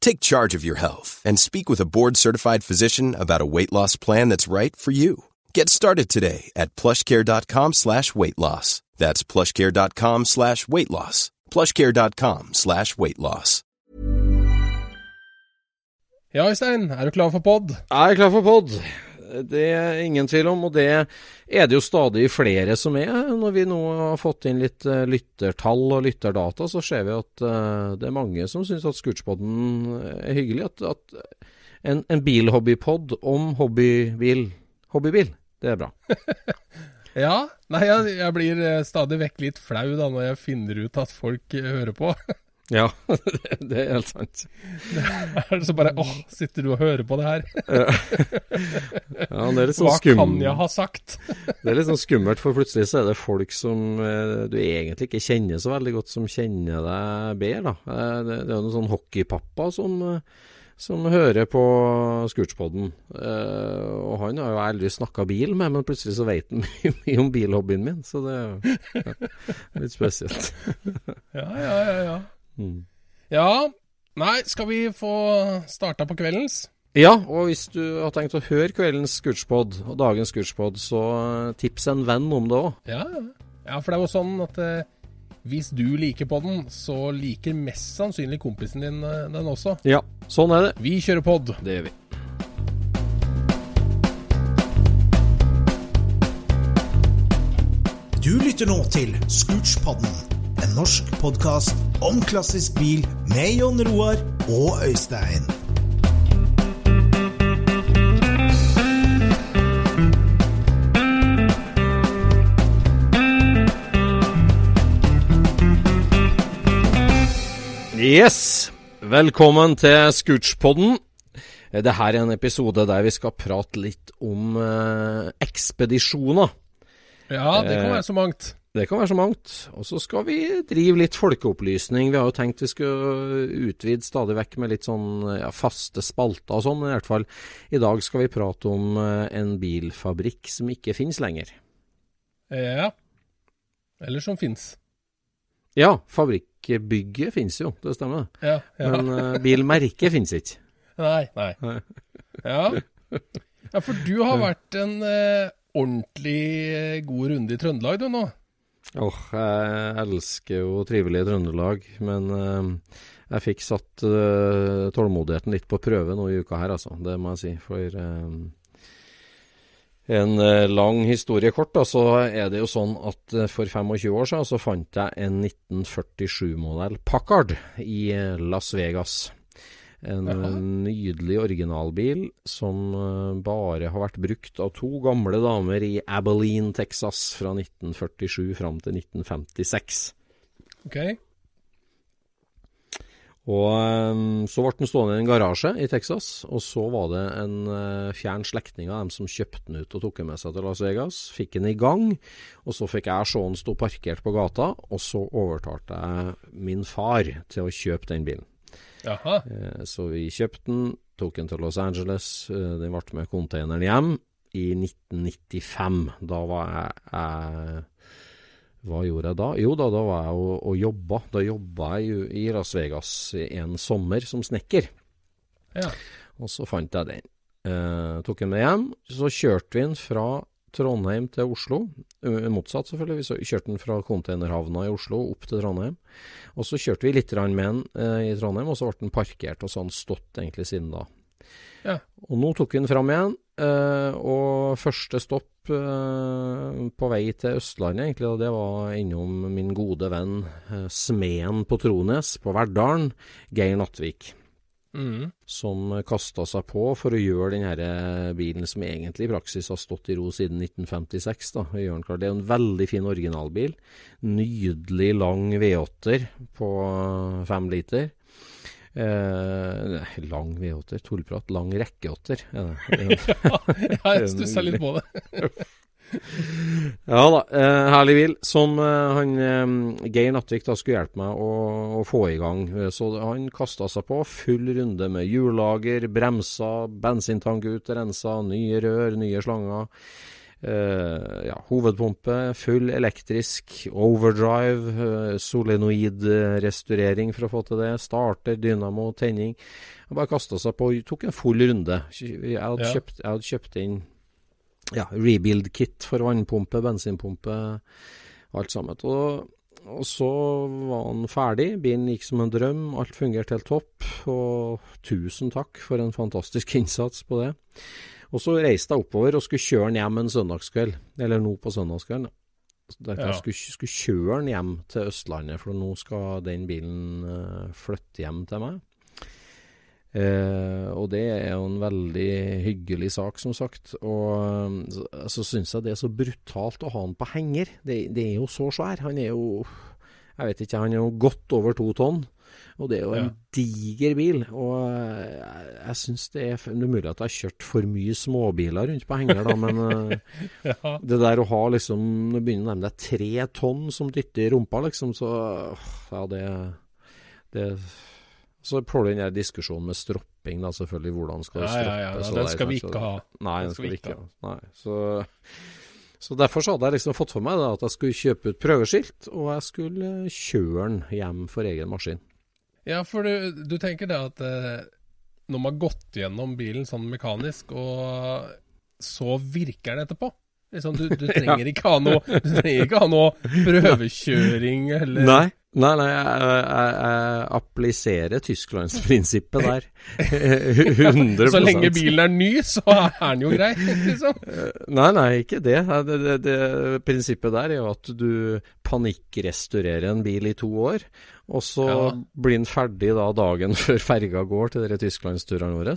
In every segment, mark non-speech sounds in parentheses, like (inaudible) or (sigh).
Take charge of your health and speak with a board-certified physician about a weight loss plan that's right for you. Get started today at plushcare.com slash weight loss. That's plushcare.com slash weight loss. plushcare.com slash weight loss. Ja, Øystein, er du klar for pod? Jeg er klar for pod. Det er ingen tvil om, og det er det jo stadig flere som er. Når vi nå har fått inn litt uh, lyttertall og lytterdata, så ser vi at uh, det er mange som syns at Scootspoden er hyggelig. At, at en, en bilhobbypod om hobbybil, hobbybil, det er bra. (laughs) ja. Nei, jeg, jeg blir stadig vekk litt flau da når jeg finner ut at folk hører på. (laughs) Ja, (laughs) det er helt sant. (laughs) Det er så bare åh, sitter du og hører på det her? ja, det er litt sånn Hva skum... kan jeg ha sagt? (laughs) det er litt sånn skummelt, for plutselig så er det folk som eh, du egentlig ikke kjenner så veldig godt, som kjenner deg bedre. da. Eh, det, det er jo noen sånn hockeypappa som, som hører på Scootspoden. Eh, og han har jo aldri snakka bil med, men plutselig så vet han mye, mye om bilhobbyen min, så det er ja, litt spesielt. ja, ja, ja, ja. Mm. Ja, nei, skal vi få starta på kveldens? Ja, og hvis du har tenkt å høre kveldens Scootspod og dagens Scootspod, så tips en venn om det òg. Ja, ja, for det er jo sånn at eh, hvis du liker podden, så liker mest sannsynlig kompisen din eh, den også. Ja, sånn er det. Vi kjører pod. Det gjør vi. Du lytter nå til Scootspodden, en norsk podkast om klassisk bil med Jon Roar og Øystein. Yes! Velkommen til Scootspodden. Dette er en episode der vi skal prate litt om eh, ekspedisjoner. Ja, det kan Eh, være så mangt. Det kan være så mangt. Og så skal vi drive litt folkeopplysning. Vi har jo tenkt vi skulle utvide stadig vekk med litt sånn ja, faste spalter og sånn. Men i hvert fall i dag skal vi prate om eh, en bilfabrikk som ikke finnes lenger. Ja. Eller som finnes. Ja, fabrikkbygget finnes jo, det stemmer. Ja, ja. Men uh, bilmerket finnes ikke. Nei, nei. Ja. ja, for du har vært en uh, ordentlig god runde i Trøndelag du nå. Åh, jeg elsker jo trivelige Trøndelag, men eh, jeg fikk satt eh, tålmodigheten litt på prøve nå i uka her, altså. Det må jeg si. For eh, en eh, lang historie kort, da, så er det jo sånn at eh, for 25 år siden så fant jeg en 1947-modell Packard i eh, Las Vegas. En Jaha. eh, nydelig originalbil som eh, bare har vært brukt av to gamle damer i Abilene, Texas fra 1947 fram til 1956. Ok? Og um, Så ble den stående i en garasje i Texas, og så var det en fjern slektning av dem som kjøpte den ut og tok den med seg til Las Vegas. Fikk den i gang, og så fikk jeg se den stå parkert på gata, og så overtalte jeg min far til å kjøpe den bilen. Jaha. Uh, så vi kjøpte den, tok den til Los Angeles, uh, den ble med containeren hjem i 1995. Da var jeg, jeg hva gjorde jeg da? Jo da, da var jeg og, og jobba. Da jobba jeg i Las Vegas en sommer som snekker. Ja. Og så fant jeg den. Eh, tok den med hjem. Så kjørte vi den fra Trondheim til Oslo. Motsatt, selvfølgelig. Vi kjørte den fra containerhavna i Oslo opp til Trondheim. Og så kjørte vi litt med den eh, i Trondheim, og så ble den parkert, og så har den stått egentlig siden da. Ja. Og nå tok vi den fram igjen, eh, og første stopp Eh, på vei til Østlandet, egentlig, det var innom min gode venn smeden på Trones, på Verdalen, Geir Nattvik. Mm. Som kasta seg på for å gjøre denne bilen, som egentlig i praksis har stått i ro siden 1956. da, Det er en veldig fin originalbil. Nydelig lang V8-er på fem liter. Eh, lang V8-er, tullprat. Lang rekkeåtter. (laughs) ja, jeg stussa litt på det. (laughs) ja da, eh, herlig bil. Som eh, han eh, Geir Nattvik da skulle hjelpe meg å, å, få i gang. Så han kasta seg på. Full runde med hjullager, bremser, bensintank ut, rensa, nye rør, nye slanger. Uh, ja, hovedpumpe, full elektrisk, overdrive, uh, solenoid-restaurering for å få til det. Starter, dynamo, tenning. Han bare kasta seg på, tok en full runde. Jeg hadde, ja. kjøpt, jeg hadde kjøpt inn ja, rebuild-kit for vannpumpe, bensinpumpe, alt sammen. Og, og, så var han ferdig. Bilen gikk som en drøm. Alt fungerte helt topp. Og tusen takk for en fantastisk (laughs) innsats på det. Og så reiste jeg oppover og skulle kjøre den hjem en søndagskveld, eller nå på søndagskvelden. Ja. Jeg skulle, skulle, kjøre den hjem til Østlandet, for nå skal den bilen uh, flytte hjem til meg. Uh, og det er jo en veldig hyggelig sak, som sagt. Og så, så syns jeg det er så brutalt å ha han på henger. Det, det, er jo så svær. Han er jo Jeg vet ikke, han er jo godt over to tonn. Og det er jo en ja. diger bil. Og jeg, jeg syns det er Det er mulig at jeg har kjørt for mye småbiler rundt på henger, da, men (laughs) eh, ja. det der å ha liksom Du begynner å nærme deg tre tonn som dytter i rumpa, liksom, så Ja, det, det Så får du den der diskusjonen med stropping, da, selvfølgelig. Hvordan skal du stroppe? Ja, ja, ja. Den skal vi ikke ha. Nei, den skal vi ikke ha. Nei, så... Så derfor så hadde jeg liksom fått for meg da, at jeg skulle kjøpe ut prøveskilt, og jeg skulle kjøre den hjem for egen maskin. Ja, for du, du tenker det at eh, når man har gått gjennom bilen sånn mekanisk, og så virker den etterpå liksom, du, du, (laughs) trenger ikke ha noe Du trenger ikke ha noe prøvekjøring eller Nei. Nei, nei, jeg, jeg, jeg appliserer Tysklandsprinsippet der. (laughs) 100 Så lenge bilen er ny, så er den jo grei, liksom? Nei, nei, ikke det. Det, det, det. Prinsippet der er jo at du panikkrestaurerer en bil i to år, og så ja. blir den ferdig da dagen (laughs) før ferga går til dere tysklandsturene våre.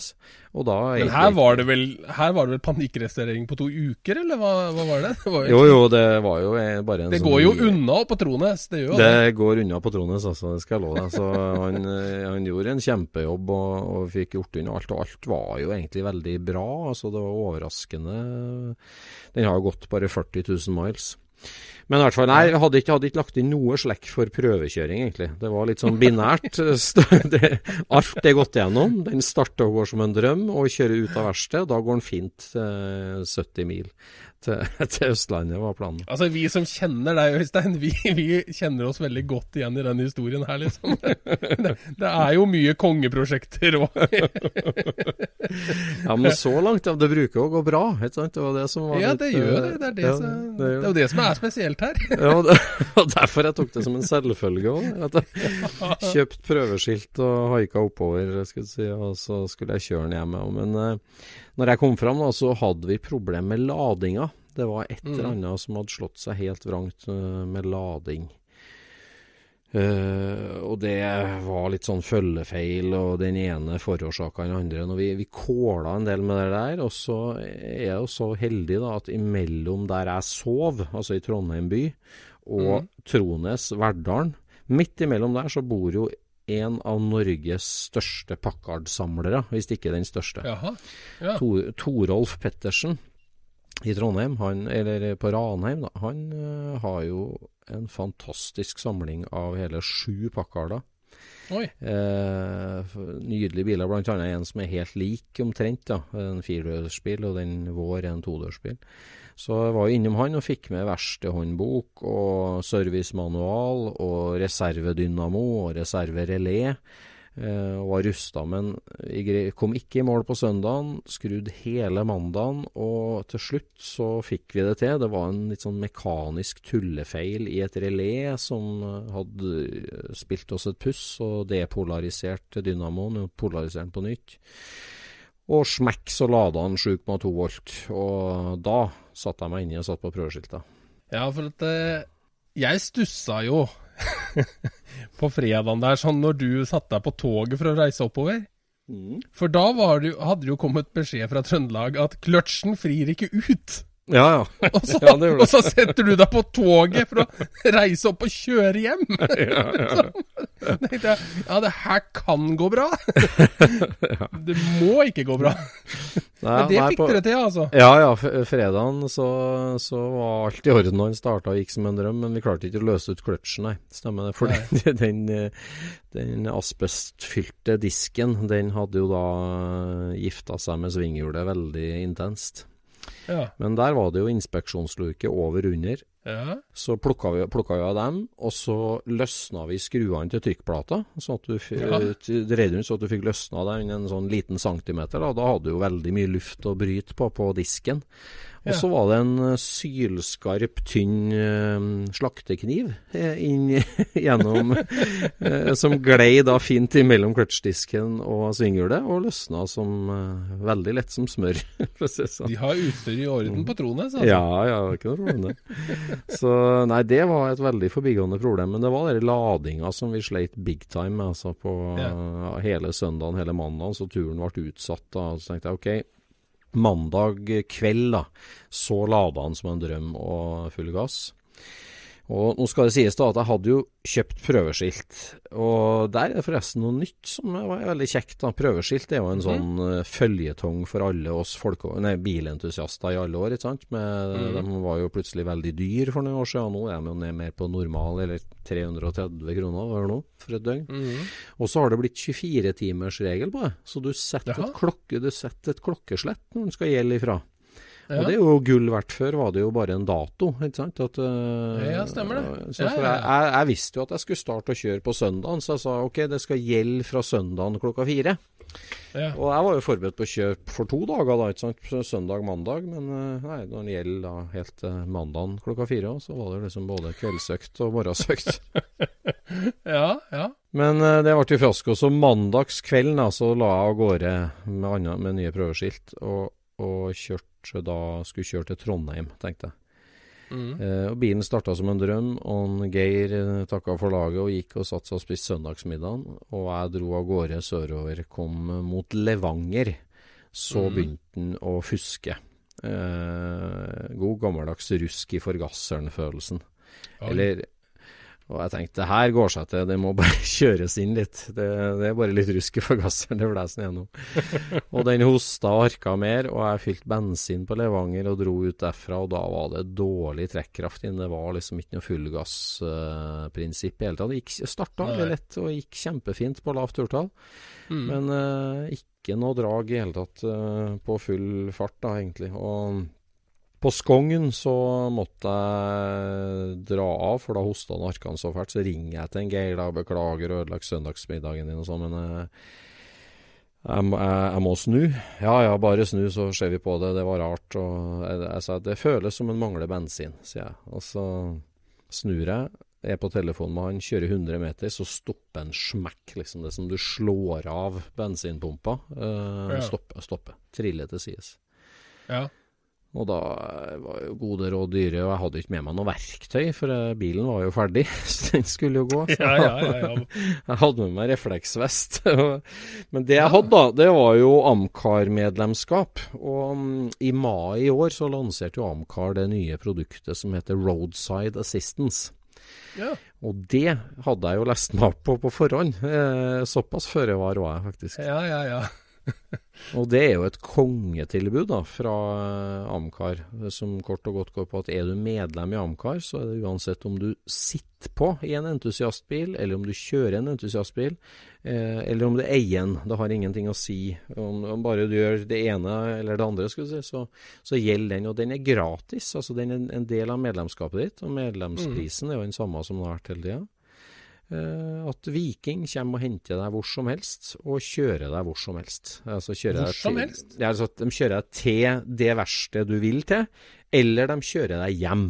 Og da Men her var det vel, her var det vel panikkrestaurering på to uker, eller hva, hva var det? det var jo, jo, det var jo bare en Det sånn går jo unna på Trones, det gjør det. Det går unna på Trones, altså, det skal jeg love deg. Så han, han, gjorde en kjempejobb og, og fikk gjort unna alt. Og alt var jo egentlig veldig bra. Altså, det var overraskende. Den har gått bare 40 000 miles. Men i hvert fall, nei, hadde ikke, hadde ikke lagt inn noe slekk for prøvekjøring, egentlig. Det var litt sånn binært. (laughs) alt er gått gjennom. Den starter og går som en drøm, og kjører ut av verkstedet. Da går den fint eh, 70 mil til, (laughs) til, Østlandet, var planen. Altså, vi som kjenner deg, Øystein, vi, vi, kjenner oss veldig godt igjen i den historien her, liksom. (laughs) Det, det er jo mye kongeprosjekter òg. ja, men så langt, ja, det bruker å gå bra, ikke sant? Det var det som var Ja, det gjør det. Det er, det, ja, som, det, er jo det som er spesielt her. (laughs) ja, og derfor jeg tok det som en selvfølge òg. Kjøpte prøveskilt og haika oppover, skulle si, og så skulle jeg kjøre den hjem. Men uh, når jeg kom fram, da, så hadde vi problem med ladinga. Det var et eller mm. annet som hadde slått seg helt vrangt uh, med lading. Uh, og det var litt sånn følgefeil, og den ene forårsaka den andre. Når vi, vi kåla en del med det der, og så er jeg jo så heldig da at imellom der jeg sov, altså i Trondheim by, og mm. Trones, Verdalen, midt imellom der så bor jo en av Norges største Packard-samlere, hvis ikke den største. Jaha. Ja. Tor, Torolf Pettersen i Trondheim, han, eller på Ranheim, da, han uh, har jo en fantastisk samling av hele sju Packarder. Eh, nydelige biler, annet en som er helt lik omtrent. da, En firedørsbil, og den vår er en todørsbil. Så jeg var innom han og fikk med verkstedhåndbok og servicemanual og reservedynamo og reserverelé. Eh, og var rusta, men kom ikke i mål på søndagen. Skrudd hele mandagen, og til slutt så fikk vi det til. Det var en litt sånn mekanisk tullefeil i et relé som hadde spilt oss et puss og depolarisert dynamoen, og polarisert den på nytt. Og smekk så lada han 7,2 volt, og da satte jeg meg inni og satt på prøveskilta. Ja, for at eh, jeg stussa jo (laughs) på fredagen der, sånn når du satte deg på toget for å reise oppover. For da jo- hadde det jo kommet beskjed fra Trøndelag at kløtsjen frir ikke ut. Ja, ja. (laughs) Og så, Ja, og så setter du deg på toget for å reise opp og kjøre hjem. (laughs) (laughs) Så tenkte jeg ja, det her kan gå bra. Det må ikke gå bra. Nei, Men det nei, fikk på- dere til, altså. Ja, ja. Fredagen så, så var alt i orden. Han starta og gikk som en drøm, men vi klarte ikke å løse ut kløtsjen, nei. Stemmer det. For den, den, den asbestfylte disken, den hadde jo da gifta seg med svinghjulet veldig intenst. Ja. Men der var det jo inspeksjonsluke over under. ja. Så plukka vi, plukka vi av dem, og så løsna vi skruene til trykkplata. Sånn at du Ja. dreide rundt så at du fikk løsna den en sånn liten centimeter. Da, da hadde du jo veldig mye luft å bryte på på disken. Og så var det en eh, sylskarp, tynn eh, slaktekniv eh, inn (laughs) gjennom Som glei da fint imellom kløtsjdisken og svinghjulet, og løsna som veldig lett som smør. (laughs) sånn. De har utstyr i orden på Trones, altså. Ja, ja, det var ikke noe problem det. (laughs) Så nei, det var et veldig forbigående problem. Men det var den ladinga som vi sleit big time med, altså på ja. hele søndagen, hele mandagen, så turen ble utsatt. da. Så tenkte jeg ok, mandag kveld da, så lada han som en drøm og full gass. Og nå skal det sies da at jeg hadde jo kjøpt prøveskilt, og der er det forresten noe nytt som var veldig kjekt. da. Prøveskilt er jo en sånn uh, føljetong for alle oss folk, nei, bilentusiaster i alle år, ikke sant. Med, De var jo plutselig veldig dyr for noen år siden, nå er de jo ned mer på normal, eller 330 kroner var det nå, for et døgn. Mm. Og så har det blitt 24-timersregel på det, så du setter, et klokke, du setter et klokkeslett når den skal gjelde ifra. Ja. Og det er jo gull verdt. Før var det jo bare en dato, ikke sant? At, eh, Ja, stemmer det. Så Ja, ja, Jeg, jeg, visste jo at jeg skulle starte å kjøre på søndagen, så jeg sa ok, det skal gjelde fra søndagen klokka fire. Ja. Og jeg var jo forberedt på å kjøre for to dager, da, ikke sant? Søndag-mandag. Men eh, nei, når det gjelder da helt til mandagen klokka fire, så var det liksom både kveldsøkt og morgensøkt. (laughs) (laughs) ja, ja. Men eh, det ble fiasko. Så mandagskvelden da, så la jeg av gårde med, andre, med nye prøveskilt, og, og kjørte da, skulle kjøre til Trondheim, tenkte jeg. Mm. Eh, og Bilen starta som en drøm, og Geir eh, takka for laget og gikk og satte seg og spiste søndagsmiddagen. Og jeg dro av gårde sørover, kom mot Levanger. Så mm. begynte han å fuske. Eh, god gammeldags rusk i forgasseren-følelsen. Eller Og jeg tenkte det her går seg til, det må bare (laughs) kjøres inn litt. Det, det er bare litt rusk i forgasseren, det blåser sånn igjennom. og den hosta og harka mer, og jeg fylte bensin på Levanger og dro ut derfra, og da var det dårlig trekkraft inn. Det var liksom ikke noe fullgassprinsipp i hele tatt. Det starta veldig lett og gikk kjempefint på lavt turtall, mm. men uh, ikke noe drag i hele tatt uh, på full fart, da, egentlig. Og på Skogn så måtte jeg dra av, for da hosta harka så fælt. Så ringer jeg til en Geir da, beklager og ødelagt søndagsmiddagen din og sånn, men eh, jeg, jeg, jeg må snu. Ja ja, bare snu, så ser vi på det. Det var rart. Og jeg, jeg sa det føles som en mangler bensin, sier jeg. Og så snur jeg, er på telefonen med han, kjører 100 meter, så stopper en smekk, liksom. Det som du slår av bensinpumpa. Øh, Ja. Stopper, stopper. Triller til sides. ja. Og da var jo gode råd dyre, og jeg hadde ikke med meg noe verktøy, for eh, bilen var jo ferdig, (laughs) så den skulle jo gå. Ja, ja, ja. (laughs) jeg hadde med meg refleksvest. (laughs) Men det jeg hadde, da, det var jo Amcar-medlemskap. Og mm, i mai i år så lanserte jo Amcar det nye produktet som heter Roadside Assistance. Ja. Og det hadde jeg jo lest meg opp på på forhånd. Eh, såpass føre var var jeg faktisk. Ja, ja, ja. (laughs) Og det er jo et kongetilbud da, fra eh, Amcar, som kort og godt går på at er du medlem i Amcar, så er det uansett om du sitter på i en entusiastbil, eller om du kjører en entusiastbil, eh, eller om du eier en. Det har ingenting å si. Om, om bare du gjør det ene eller det andre, si, så, så gjelder den. Og den er gratis. altså Den er en del av medlemskapet ditt, og medlemsprisen er jo den samme som den har vært hele tida. Eh, at Viking kommer og henter deg hvor som helst, og kjører deg hvor som helst. Altså Hvor som til- helst? Ja, altså at de kjører deg til det verkstedet du vil til, eller de kjører deg hjem.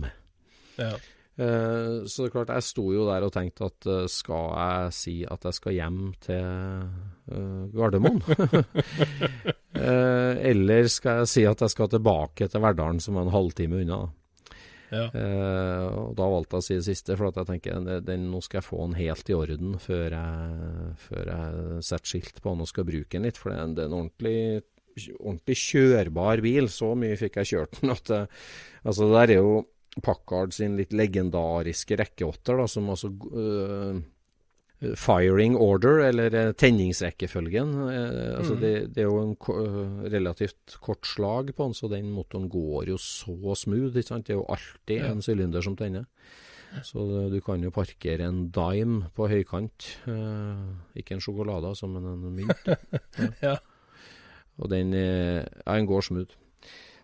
ja. Eh, så det er klart, jeg sto jo der og tenkte at eh, skal jeg si at jeg skal hjem til Gardermoen? (laughs) Eller skal jeg si at jeg skal tilbake til Verdalen, som er en halvtime unna? Ja. Eh, og da valgte jeg å si det siste, for at jeg tenker den, den, nå skal jeg få den helt i orden før jeg, før jeg setter skilt på den og skal bruke den litt. For det er en, det er en ordentlig, ordentlig kjørbar bil. Så mye fikk jeg kjørt den at det, Altså, det der er jo Packard sin litt legendariske rekkeåtter, da, som altså øh, Firing order, eller eh, tenningsrekkefølgen. Eh, altså det, det er jo en ko øh, relativt kort slag på den, så den motoren går jo så smooth. Det er jo alltid Ja. en sylinder som tenner. Så du kan jo parkere en dime på høykant. Eh, ikke en sjokolade, altså, men en mynt. (laughs) Ja. Og den, eh, ja, den går smooth.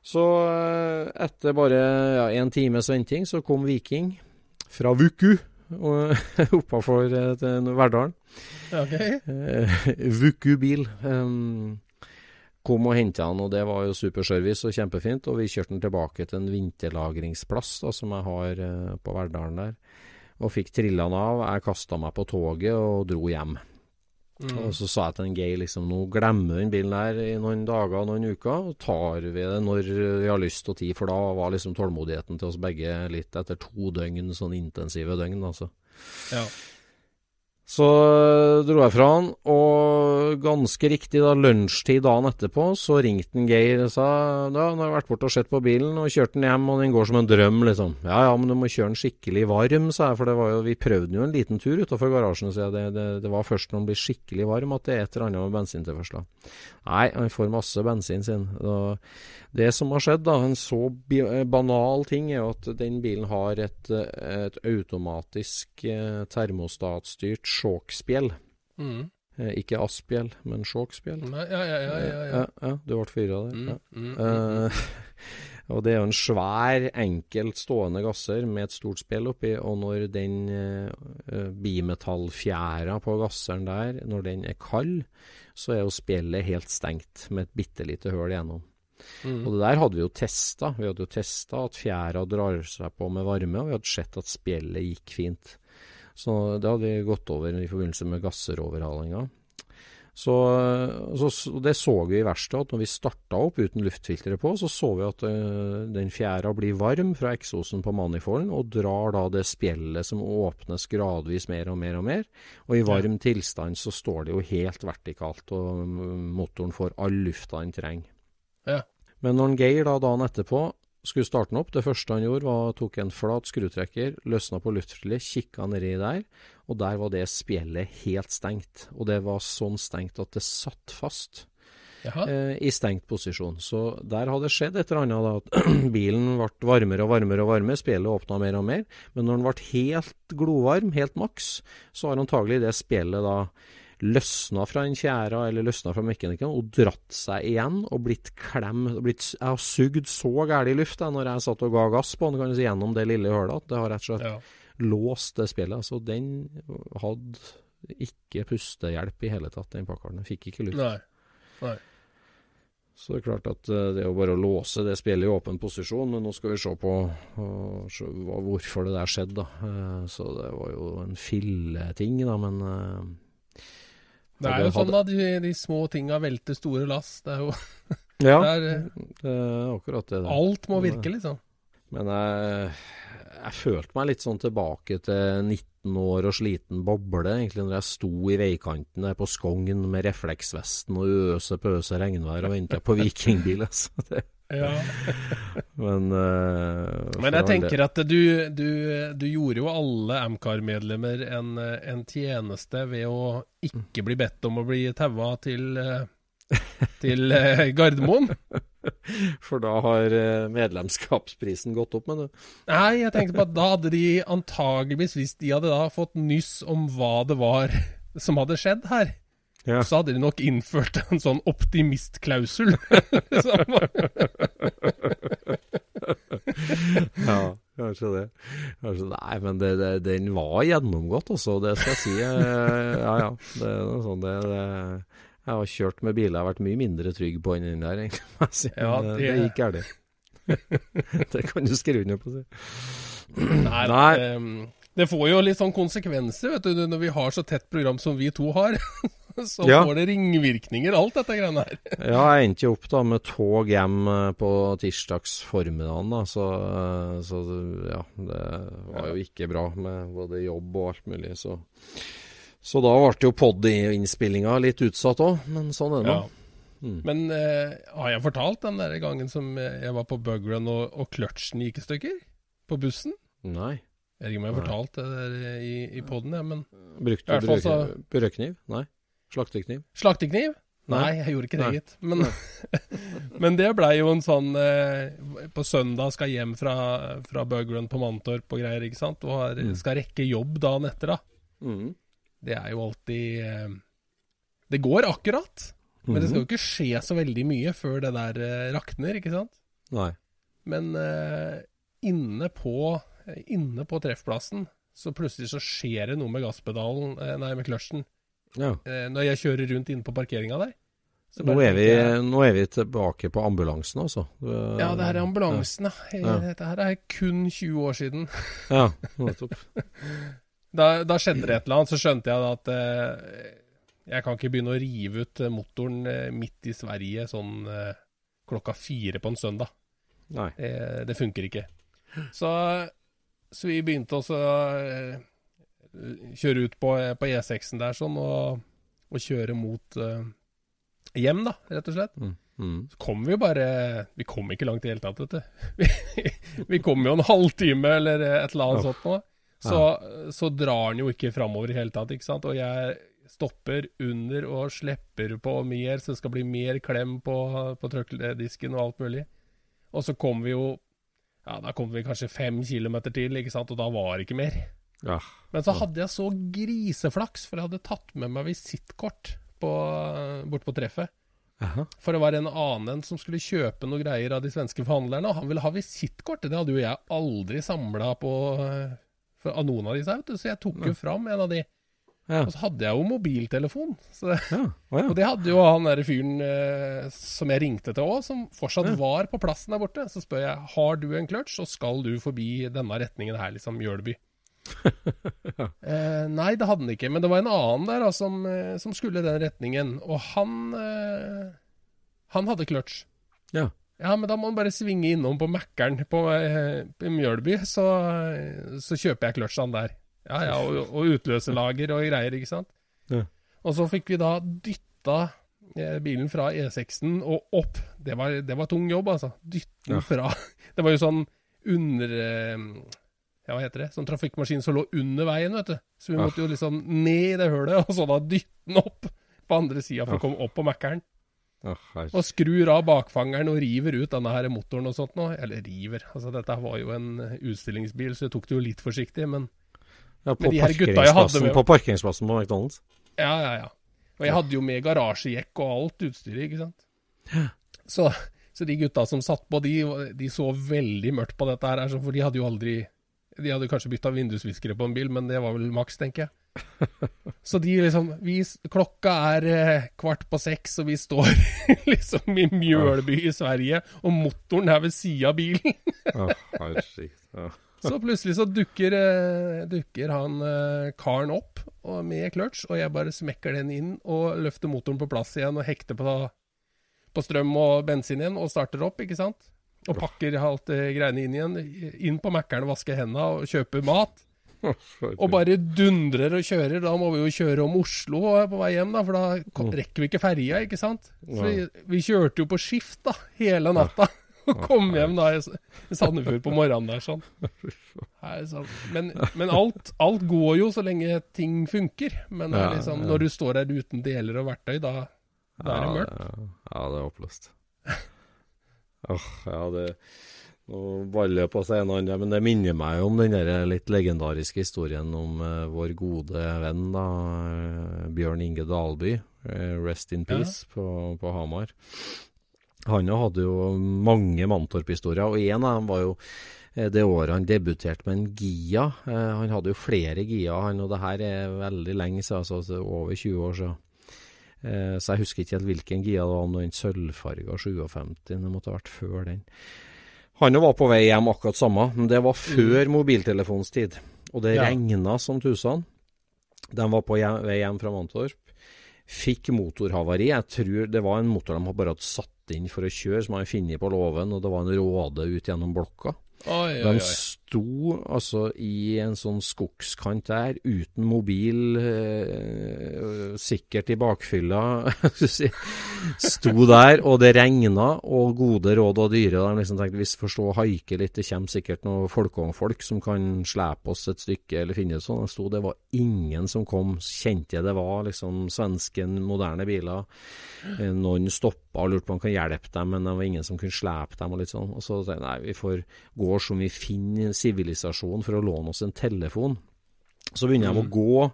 Så eh, etter bare ja, en times venting, så kom Viking fra Vuku (laughs) oppafor eh, for Verdalen. Okay. Eh, Vuku bil. Um, kom og henta han, og det var jo superservice og kjempefint. Og vi kjørte han tilbake til en vinterlagringsplass da, som jeg har eh, på Verdalen der. Og fikk trilla han av. Jeg kasta meg på toget og dro hjem. Mm. Og så sa jeg til en Geir liksom, nå glemmer vi den bilen der i noen dager, noen uker, og tar vi det når vi har lyst og tid, for da var liksom tålmodigheten til oss begge litt etter to døgn, sånn intensive døgn, altså. Ja. Så dro jeg fra han, og ganske riktig da lunsjtid dagen etterpå, så ringte en Geir og sa da, nå har jeg vært borte og sett på bilen og kjørte den hjem, og den går som en drøm, liksom. Ja ja, men du må kjøre den skikkelig varm, sa jeg, for det var jo, vi prøvde jo en liten tur utafor garasjen, så jeg, det, det, det var først når den blir skikkelig varm at det er et eller annet med bensintilførselen. Nei, han får masse bensin sin. Og det som har skjedd, da, en så banal ting, er jo at den bilen har et, eh, et automatisk eh, termostatstyrt sjåkspjell. Mm. Eh, ikke aspjell, men sjåkspjell. Ja, ja, ja. ja, ja. ja, ja, du ble forvirra der. Mm, mm, mm. Eh, (laughs) og det er jo en svær, enkelt stående gasser med et stort spjell oppi, og når den uh, bimetallfjæra på gasseren der, når den er kald, så er jo spjellet helt stengt med et bitte lite høl igjennom. Mm. Og det der hadde vi jo testa. Vi hadde jo testa at fjæra drar seg på med varme, og vi hadde sett at spjellet gikk fint. Så det hadde vi gått over i forbindelse med gasseroverhalinga. Så, så, det så vi i verkstedet, at når vi starta opp uten luftfiltre på, så så vi at øh, den fjæra blir varm fra eksosen på manifolden, og drar da det spjellet som åpnes gradvis mer og mer og mer. Og i varm tilstand så står det jo helt vertikalt, og mm, motoren får all lufta den trenger. Ja. Men når Geir da dagen etterpå skulle starte den opp, det første han gjorde var tok en flat skrutrekker, løsna på luftfilteret, kikka nedi der, og der var det spjellet helt stengt. Og det var sånn stengt at det satt fast eh, i stengt posisjon. Så der hadde det skjedd et eller annet, da, at (clears throat) bilen ble varmere og varmere og varmere, spjellet åpna mer og mer. Men når den ble helt glovarm, helt maks, så har antagelig det spjellet da løsna fra en tjæra eller løsna fra mekanikeren og dratt seg igjen og blitt klem blitt, Jeg har sugd så gæli luft jeg, når jeg satt og ga gass på den kan du si, gjennom det lille hølet at det har rett og slett Ja. låst det spillet. Så den hadde ikke pustehjelp i hele tatt, den pakkeren. Den fikk ikke luft. Nei. Så det er klart at eh, det er jo bare å låse det spillet i åpen posisjon, men nå skal vi se på se hvorfor det der skjedde, da. Eh, Så det var jo en filleting, da, men eh, Det er jo sånn da, de, de små tinga velter store lass. Det er jo (laughs) Ja, det er, det er akkurat det. det. Alt må virke, liksom. Men jeg, jeg følte meg litt sånn tilbake til 19 år og sliten boble, egentlig, når jeg sto i veikanten der på Skogn med refleksvesten og øse pøse regnvær og venta på vikingbil. (laughs) Altså. Det, Ja. (laughs) Men, uh, Men jeg tenker at du, du, du gjorde jo alle Amcar-medlemmer en, en tjeneste ved å ikke bli bedt om å bli taua til, eh, til uh, Gardermoen. (laughs) For da har eh, medlemskapsprisen gått opp, mener du. Nei, jeg tenkte på at da hadde de antageligvis, hvis de hadde da fått nyss om hva det var som hadde skjedd her, Ja. så hadde de nok innført en sånn optimistklausul. (laughs) Ja, kanskje det. Kanskje, nei, men det, det, den var gjennomgått også, det skal jeg si. Ja, ja. Det er noe sånt, det, det, jeg har kjørt med biler jeg har vært mye mindre trygg på enn den der, egentlig. Ja, det- det gikk galt. (laughs) det kan du skrive under på. Nei, Nei. Det, det får jo litt sånn konsekvenser, vet du, når vi har så tett program som vi to har. (laughs) Så Ja. får det ringvirkninger, alt dette greiene her. (laughs) Ja, jeg endte jo opp da med tog hjem eh, på tirsdags formiddagen, da, så, eh, så ja, det var jo ikke bra med både jobb og alt mulig, så Så da ble jo pod-innspillinga litt utsatt òg, men sånn er det nå. Mm. Men eh, har jeg fortalt den der gangen som jeg var på bugrun og, og kløtsjen gikk i stykker? På bussen? Nei. Jeg vet ikke om jeg har fortalt det der i, i poden, ja, men Brukte du brødkniv? Nei. Slaktekniv? Slaktekniv? Nei, Nei. jeg gjorde ikke det, gitt. Men, (laughs) men det blei jo en sånn eh, På søndag skal hjem fra, fra bugrun på Mantorp og greier, ikke sant? Og har, Mm. skal rekke jobb dagen etter, da. Mm. Det er jo alltid eh, Det går akkurat, men det skal jo ikke skje så veldig mye før det der eh, rakner, ikke sant? Nei. Men eh, inne, på, inne på treffplassen så plutselig så skjer det noe med gasspedalen, eh, nei, med kløtsjen, Ja. eh, når jeg kjører rundt inne på parkeringa der. Så Nå er, vi, nå er vi tilbake på ambulansen, altså. Ja, det her er ambulansen, ja. Ja. Dette her er kun 20 år siden. (laughs) Ja, nettopp. (laughs) Da, da skjedde det et eller annet, så skjønte jeg at eh, jeg kan ikke begynne å rive ut eh, motoren eh, midt i Sverige sånn eh, klokka fire på en søndag. Nei. Eh, det funker ikke. Så, så vi begynte også eh, kjøre ut på, på E6-en der sånn, og, og kjøre mot uh, hjem, da, rett og slett. Mm. Mm. Så kom vi jo bare Vi kom ikke langt i det hele tatt, vet du. (laughs) Vi, vi kom jo en halvtime eller et eller annet oh. sånt noe. Så, så drar den jo ikke framover i det hele tatt, ikke sant. Og jeg stopper under og slipper på mer, så det skal bli mer klem på, på trøkkeldisken og alt mulig. Og så kom vi jo Ja, da kom vi kanskje fem kilometer til, ikke sant, og da var det ikke mer. Ja. Men så hadde jeg så griseflaks, for jeg hadde tatt med meg visittkort bort på treffet. Aha. For det var en annen som skulle kjøpe noe greier av de svenske forhandlerne, og han ville ha visittkortet. Det hadde jo jeg aldri samla på eh, av noen av disse, vet du. Så jeg tok jo fram en av de. Ja. Og så hadde jeg jo mobiltelefon. Så, Ja. Oh, ja. og det hadde jo han derre fyren eh, som jeg ringte til òg, som fortsatt var på plassen der borte. Så spør jeg har du en clutch, og skal du forbi denne retningen her, liksom Mjølby. (laughs) eh, nei, det hadde han ikke, men det var en annen der da, som, eh, som skulle den retningen. Og han eh, Han hadde clutch. Ja. Ja, men da må han bare svinge innom på Mækkern på, eh, på Mjølby, så, så kjøper jeg clutchene der. Ja, ja, og, og utløserlager og greier, ikke sant. Ja. Og så fikk vi da dytta eh, bilen fra E6-en og opp. Det var, det var tung jobb, altså. Dytte den Ja. fra (laughs) Det var jo sånn under eh, Ja, hva heter det? Sånn trafikkmaskin som lå under veien, vet du. Så vi måtte jo liksom ned i det hølet, og så da dytte den opp på andre sida for å komme opp på Mækkern. Å. Og skrur av bakfangeren og river ut denne her motoren og sånt nå. Eller river. Altså, dette var jo en eh, utstillingsbil, så jeg tok det jo litt forsiktig, men Ja, på parkeringsplassen med- på parkeringsplassen på McDonald's. Ja, ja, ja. Og jeg hadde jo med garasjejekk og alt utstyret, ikke sant. Så, så de gutta som satt på, de, de så veldig mørkt på dette her, altså, for de hadde jo aldri De hadde kanskje bytta vindusviskere på en bil, men det var vel maks, tenker jeg. Så de liksom vi, Klokka er eh, kvart på seks, og vi står (laughs) liksom i Mjølby i Sverige, og motoren er ved sida av bilen. Så plutselig så dukker, eh, dukker han eh, karen opp og med clutch, og jeg bare smekker den inn og løfter motoren på plass igjen og hekter på, på strøm og bensin igjen og starter opp, ikke sant? Og pakker alt det greiene inn igjen. Inn på Mækkern og vasker hendene og kjøper mat. Og bare dundrer og kjører. Da må vi jo kjøre om Oslo på vei hjem, da, for da rekker vi ikke ferja, ikke sant? Så vi, vi kjørte jo på skift da, hele natta. og kom hjem da i Sandefjord på morgenen der sånn. (laughs) Sånn. Men, men alt, alt går jo så lenge ting funker. Men liksom, når du står der uten deler og verktøy, da, da er det mørkt. Ja, ja, det er oppløst. Åh, ja, det Nå baller det på seg en og annen, men det minner meg om den der litt legendariske historien om uh, vår gode venn da, eh, Bjørn Inge Dalby. eh, rest in Ja. peace på, på Hamar. Han jo hadde jo mange Mantorp-historier, og en av dem var jo det året han debuterte med en Gia. Han hadde jo flere Gia, han, og det her er veldig lenge siden, altså altså over 20 år siden. Eh, Så jeg husker ikke helt hvilken Gia det var, om den sølvfarga 57, det måtte ha vært før den. Han var på vei hjem akkurat samme, men det var før mobiltelefonens tid. Og det Ja. regna som tusen. De var på hjem, vei hjem fra Mantorp. Fikk motorhavari. Jeg tror det var en motor de bare hadde satt inn for å kjøre, som hadde funnet på låven, og det var en råde ut gjennom blokka. Oi, oi, De oi. Sto altså i en sånn skogskant der, uten mobil, eh, sikkert i bakfylla. (laughs) sto der, og det regna, og gode råd og dyre. De liksom tenkte vi får haike litt, det kommer sikkert noen folkevognfolk som kan slepe oss et stykke, eller finne sånn. De sto, det var ingen som kom, kjente jeg det var liksom svensken, moderne biler. Eh, Noen stoppa og lurte på om han kan hjelpe dem, men det var ingen som kunne slepe dem. Og litt sånn. Og så tenkte jeg nei, vi får gå som vi finner sivilisasjon for å låne oss en telefon. Så begynner de å gå.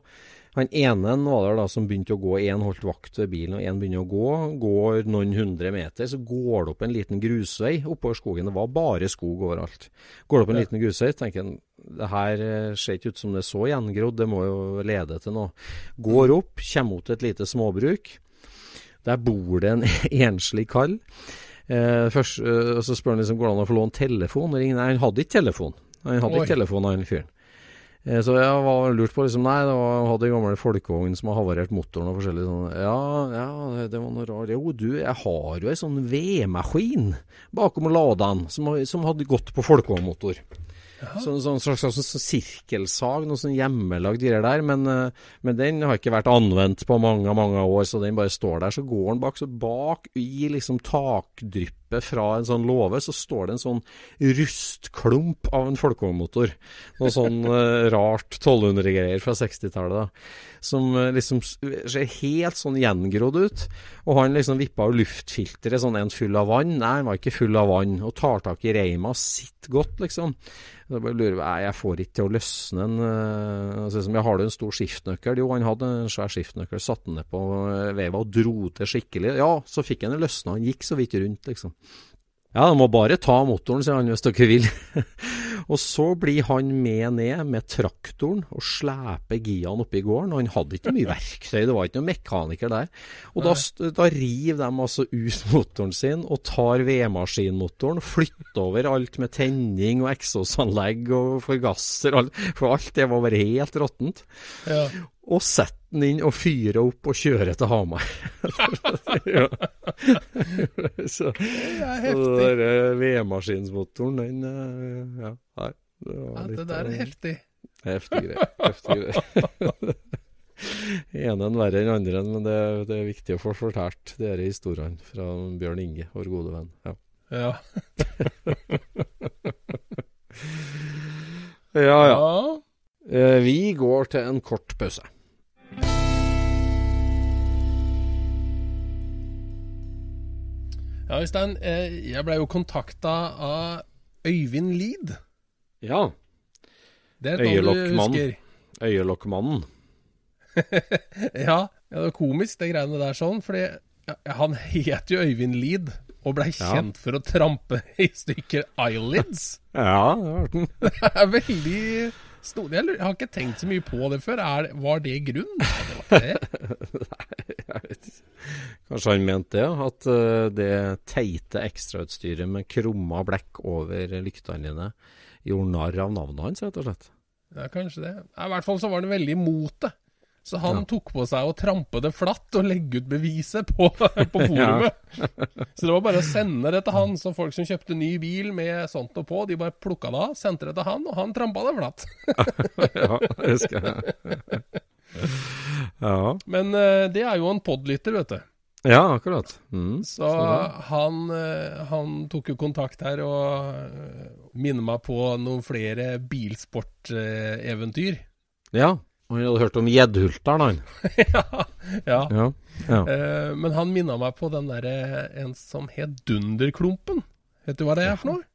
Han ene var der da som begynte å gå, én holdt vakt ved bilen, og én begynner å gå. Går noen hundre meter, så går det opp en liten grusvei oppover skogen. Det var bare skog overalt. Går det opp en liten grusvei, tenker han det her eh, ser ikke ut som det er så gjengrodd, det må jo lede til noe. Går opp, kommer mot et lite småbruk. Der bor det en (laughs) enslig kall. Eh, først, eh, så spør han liksom, går det an å få låne telefon. Nei, han hadde ikke telefon. Han hadde Oi. ikke telefon, han fyren. Eh, Så jeg var lurt på liksom, Nei, det var, hadde en gammel folkevogn som har havarert motoren og forskjellig sånn. Ja, ja, det- det var noe rart. Jo, du, jeg har jo ei sånn vedmaskin bakom ladene som, som hadde gått på folkevognmotor. Sånn, sånn slags sånn, sånn sirkelsag, noe sånn hjemmelagd greier der. Men, eh, men den har ikke vært anvendt på mange, mange år, så den bare står der. Så går den bak, så bak i liksom takdryppet fra en sånn låve, så står det en sånn rustklump av en folkevognmotor. Noe sånn eh, rart 1200-greier fra 60-tallet, da. Som eh, liksom ser helt sånn gjengrodd ut. Og han liksom vippa av luftfilteret, sånn en full av vann. Nei, han var ikke full av vann. Og tar tak i reima, sitter godt, liksom. Jeg bare lurer Nei, jeg får ikke til å løsne en uh, altså, som jeg Har du en stor skiftnøkkel? Jo, han hadde en svær skiftnøkkel. Satte den ned på uh, veva og dro til skikkelig. Ja, så fikk han det løsna. Han gikk så vidt rundt, liksom. Ja, du må bare ta motoren, sier han hvis dere vil. (laughs) og så blir han med ned med traktoren og sleper Gian oppe i gården. Han hadde ikke mye verktøy, det var ikke noen mekaniker der. Og da, da river de altså ut (laughs) motoren sin og tar vedmaskinmotoren, flytter over alt med tenning og eksosanlegg og forgasser, alt, for alt det var bare helt råttent. Ja. Og sette den inn og fyrer opp og kjører til Hamar. (laughs) ja. så, Det så den eh, vedmaskinsmotoren, den eh, Ja, nei. Det, Ja, det der er heftig. Heftig greie. Heftig greier. (laughs) Ene enn verre enn andre, men det, det er viktig å få fortalt disse historiene fra Bjørn Inge, vår gode venn. Ja, (laughs) Ja. ja. ja. Eh, Vi går til en kort pause. Ja, Øystein, eh, jeg ble jo kontakta av Øyvind Lid. Ja. Det er et navn du husker. Øyelokkmannen. (laughs) Ja, ja, det er komisk, det greiene der sånn. Fordi ja, han het jo Øyvind Lid, og blei Ja. kjent for å trampe (laughs) i stykker eyelids. (laughs) Ja, det var den. Det er veldig stor. Jeg har ikke tenkt så mye på det før. Er, var det grunn? Nei, det var ikke det. Jeg. Kanskje han mente det, at eh, det teite ekstrautstyret med krumma blekk over lyktene dine gjorde narr av navnet hans, rett og slett. Ja, kanskje det. I hvert fall så var han veldig imot det. Så han Ja. tok på seg å trampe det flatt og legge ut beviset på, (laughs) på forumet. Så det var bare å sende det til han. Så folk som kjøpte ny bil med sånt noe på, de bare plukka det av, sendte det til han, og han trampa det flatt. (laughs) ja, det husker jeg. (laughs) Ja, Men eh, det er jo en podlytter, vet du. Ja, akkurat. Mm. Så han, eh, han tok jo kontakt her og eh, minner meg på noen flere bilsporteventyr. Ja. Og han hadde hørt om gjeddhulteren, han. (laughs) ja, ja. Ja. ja. Eh, men han minna meg på den derre en som het Dunderklumpen. Vet du hva det er for noe?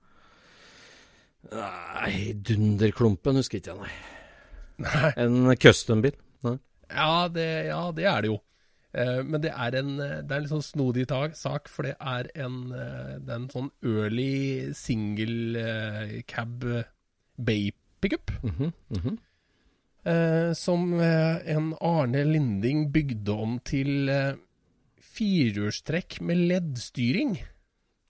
Nei, Dunderklumpen husker ikke jeg, nei. Nei. En custom-bil. Ja, det, ja, det er det jo. Eh, men det er en, eh, det er en litt sånn snodig tag, sak, for det er en, eh, det er en sånn early single cab bay pickup. Mm -hmm. Mm -hmm. som en Arne Linding bygde om til eh, firehjulstrekk med LED-styring.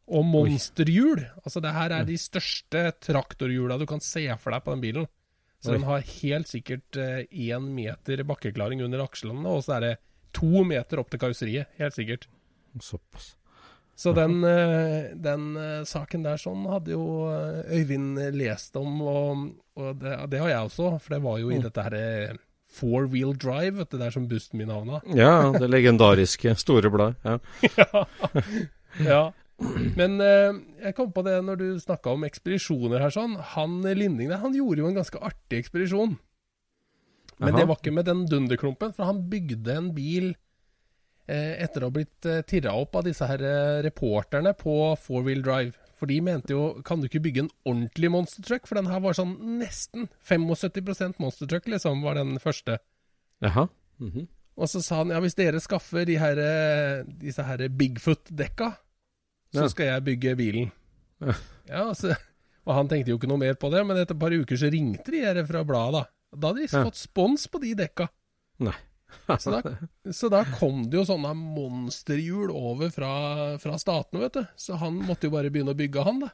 Og monsterhjul. Altså det her er de største traktorhjula du kan se for deg på den bilen. Så Oi. den har helt sikkert én meter bakkeklaring under akslene, og så er det to meter opp til karosseriet. Helt sikkert. Såpass. Så den, eh, den eh, saken der sånn hadde jo eh, Øyvind lest om, og, og det, det har jeg også, for det var jo i Mm. dette her eh, four wheel drive, vet du, der som bussen min havna. Ja, det legendariske store bladet. (laughs) Ja. ja. ja. Men eh, jeg kom på det når du snakka om ekspedisjoner her sånn. Han eh, Linding der, han gjorde jo en ganske artig ekspedisjon. Men Aha. det var ikke med den dunderklumpen, for han bygde en bil eh, etter å ha blitt eh, tirra opp av disse her reporterne på four wheel drive. For de mente jo Kan du ikke bygge en ordentlig monster truck? For den her var sånn nesten 75% monster truck, liksom, var den første. Jaha. -hmm. Og så sa han ja, hvis dere skaffer de her, disse her Bigfoot-dekka, så skal jeg bygge bilen. Ja. Altså, Og han tenkte jo ikke noe mer på det, men etter et par uker så ringte de her fra bladet. da. Hadde de fått spons på de dekka. Nei. Så da, så da kom det jo sånne monsterhjul over fra, fra statene, vet du. Så han måtte jo bare begynne å bygge, han, da.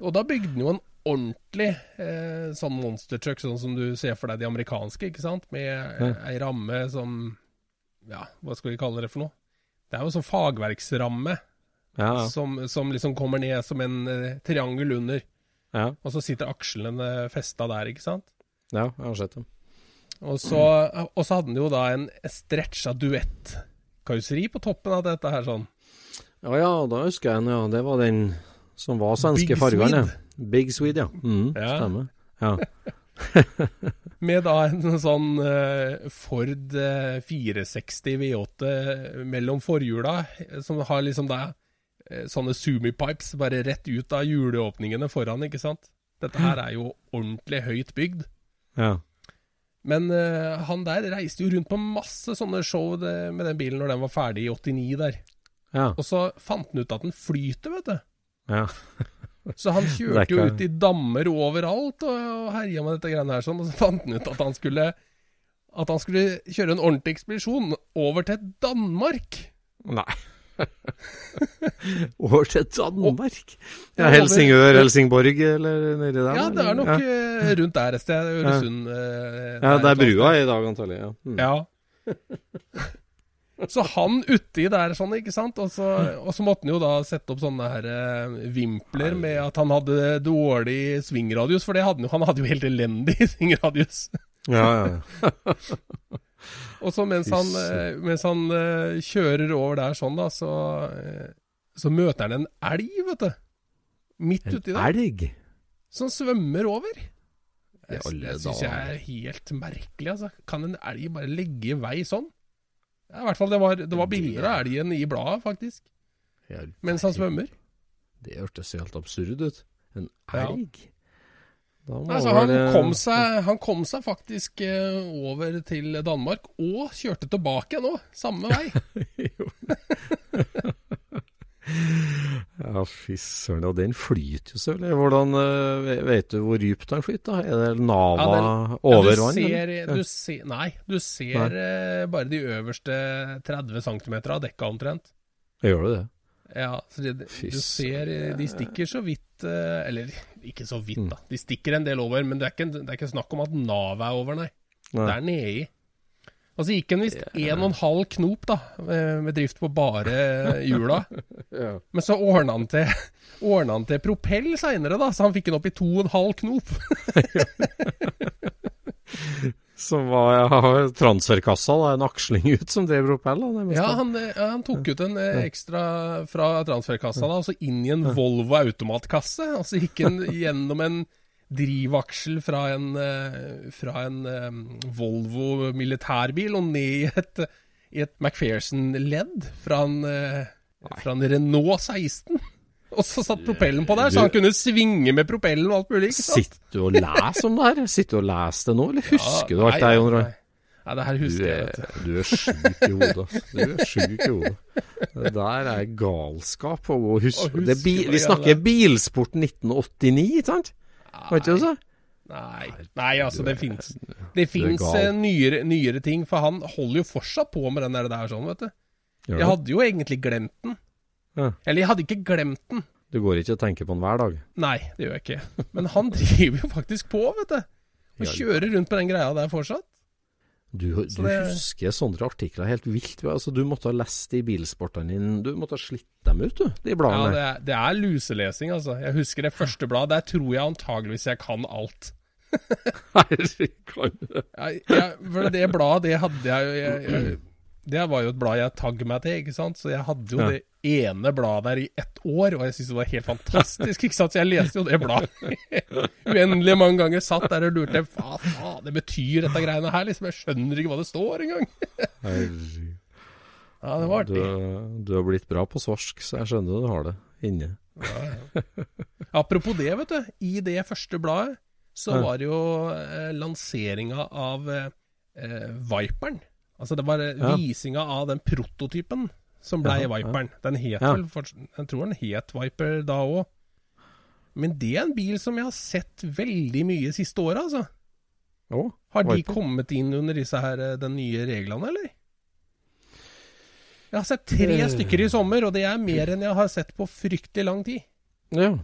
Og da bygde han jo en ordentlig eh, sånn monstertruck, sånn som du ser for deg de amerikanske, ikke sant? Med eh, ei ramme som Ja, hva skal vi kalle det for noe? Det er jo sånn fagverksramme Ja, som, som liksom kommer ned som en eh, triangel under. ja. Og så sitter akslene festa der, ikke sant? ja jeg har sett dem. Og så, og så hadde den jo da en stretcha duett-karosseri på toppen av dette her sånn. Ja ja, da husker jeg den, ja. Det var den som var svenske fargene. Big Swede, ja. Mm, Ja. Stemmer. Ja. (laughs) Med da en sånn uh, Ford eh, 460 V8 mellom forhjula, eh, som har liksom da eh, sånne Sumi-pipes bare rett ut av hjuleåpningene foran, ikke sant? Dette her er jo ordentlig høyt bygd. ja. Men uh, han der reiste jo rundt på masse sånne show det, med den bilen når den var ferdig i 89 der. Ja. Og så fant han ut at den flyter, vet du. ja. Så han (laughs) kjørte jo ut i dammer overalt og, og herja med dette greiene her sånn, og så fant han ut at han skulle at han skulle kjøre en ordentlig ekspedisjon over til Danmark. Nei. (laughs) Over til Danmark? Ja, Ja, Helsingør, Helsingborg, eller nedi der? Ja, det er nok ja. eh, rundt der et sted. Øresund. eh, ja, det er brua i dag, antagelig. Ja. Mm. Ja. (laughs) Så han uti der sånn, ikke sant. Og så, og så måtte han jo da sette opp sånne her eh, vimpler med at han hadde dårlig svingradius, for det hadde han jo. Han hadde jo helt elendig (laughs) svingradius. Ja, ja, ja. Og så mens han, eh, mens han uh, kjører over der sånn, da, så, eh, så møter han en elg, vet du. Midt En uti der. elg? Som svømmer over. Det, syns jeg er helt merkelig, altså. Kan en elg bare legge i vei sånn? Ja, I hvert fall, det var, det var bilder av elgen i bladet, faktisk. Mens han svømmer. Det hørtes helt absurd ut. En elg? Ja. Altså, han, eh, kom seg, han kom seg faktisk eh, over til Danmark, og kjørte tilbake nå, samme vei. (laughs) (laughs) Ja, fy søren. Og den flyter jo så Hvordan eh, Vet du hvor dypt den flyter? Er det Nava ja, over du vann? Ser, du se, nei, du ser eh, bare de øverste 30 cm av dekka omtrent. Gjør du det? Ja, det, du ser De stikker så vidt Eller ikke så vidt, da. De stikker en del over, men det er ikke, det er ikke snakk om at navet er over, nei. Nei. Det er nedi. Og så gikk han visst en og en halv knop, da, eh, med drift på bare hjula. (laughs) Ja. Men så ordna han til Ordna han til propell seinere, da, så han fikk den opp i to og en halv knop. (laughs) (laughs) Som var transferkassa, da, en aksling ut som drev propell. Ja, han, han tok ut en eh, ekstra fra transferkassa, da, og så inn i en Volvo automatkasse. Og så gikk han gjennom en drivaksel fra en, eh, fra en eh, Volvo militærbil og ned i et, i et McPherson-ledd fra, fra en Renault 16. (laughs) Og så satt propellen på der, så han kunne svinge med propellen og alt mulig. ikke sant? Sitter du og leser om det her? Sitter du og leser det nå, eller husker Ja, du alt det Jon Roy? nei. Ja, det her husker jeg. vet du. du er sjuk i hodet. ass. Du er sjuk i hodet. Det der er galskap. Å huske, Å huske det bi, vi snakker bilsport 1989, ikke sant? Var ikke det så? Nei, nei altså det fins Det fins eh, nyere, nyere ting, for han holder jo fortsatt på med den der, der sånn, vet du. Jeg hadde jo egentlig glemt den. Ja. Eller jeg hadde ikke glemt den. Du går ikke og tenker på den hver dag? Nei, det gjør jeg ikke. Men han (laughs) driver jo faktisk på, vet du. Og kjører rundt med den greia der fortsatt. Du, du Så det- husker sånne artikler helt vilt. Altså, du måtte ha lest de bilsportene dine Du måtte ha slitt dem ut, du, de Ja, bladene. det er, det er luselesing, altså. Jeg husker det første bladet. Der tror jeg antageligvis jeg kan alt. (laughs) Herregud. ja, jeg, for det bladet, det hadde jeg jo Det var jo et blad jeg tagg meg til, ikke sant. Så jeg hadde jo Ja. det ene bladet der i ett år, og jeg syntes det var helt fantastisk. ikke sant? Så jeg leste jo det bladet (laughs) uendelig mange ganger. Satt der og lurte hva faen det betyr, dette greiene her. liksom Jeg skjønner ikke hva det står engang. (laughs) Ja, det var Du, artig. du har blitt bra på svarsk, så jeg skjønner du har det inne. Apropos det, vet du. I det første bladet så var det jo eh, lanseringa av eh, eh, Viperen. Altså det var eh, Ja. visinga av den prototypen som blei ja. Viperen. Den het Ja. vel Jeg tror den het Viper da òg. Men det er en bil som jeg har sett veldig mye siste året, altså. Å, Har de Viper? kommet inn under disse her, eh, den nye reglene, eller? Jeg har sett tre Eh. stykker i sommer, og det er mer enn jeg har sett på fryktelig lang tid. Ja.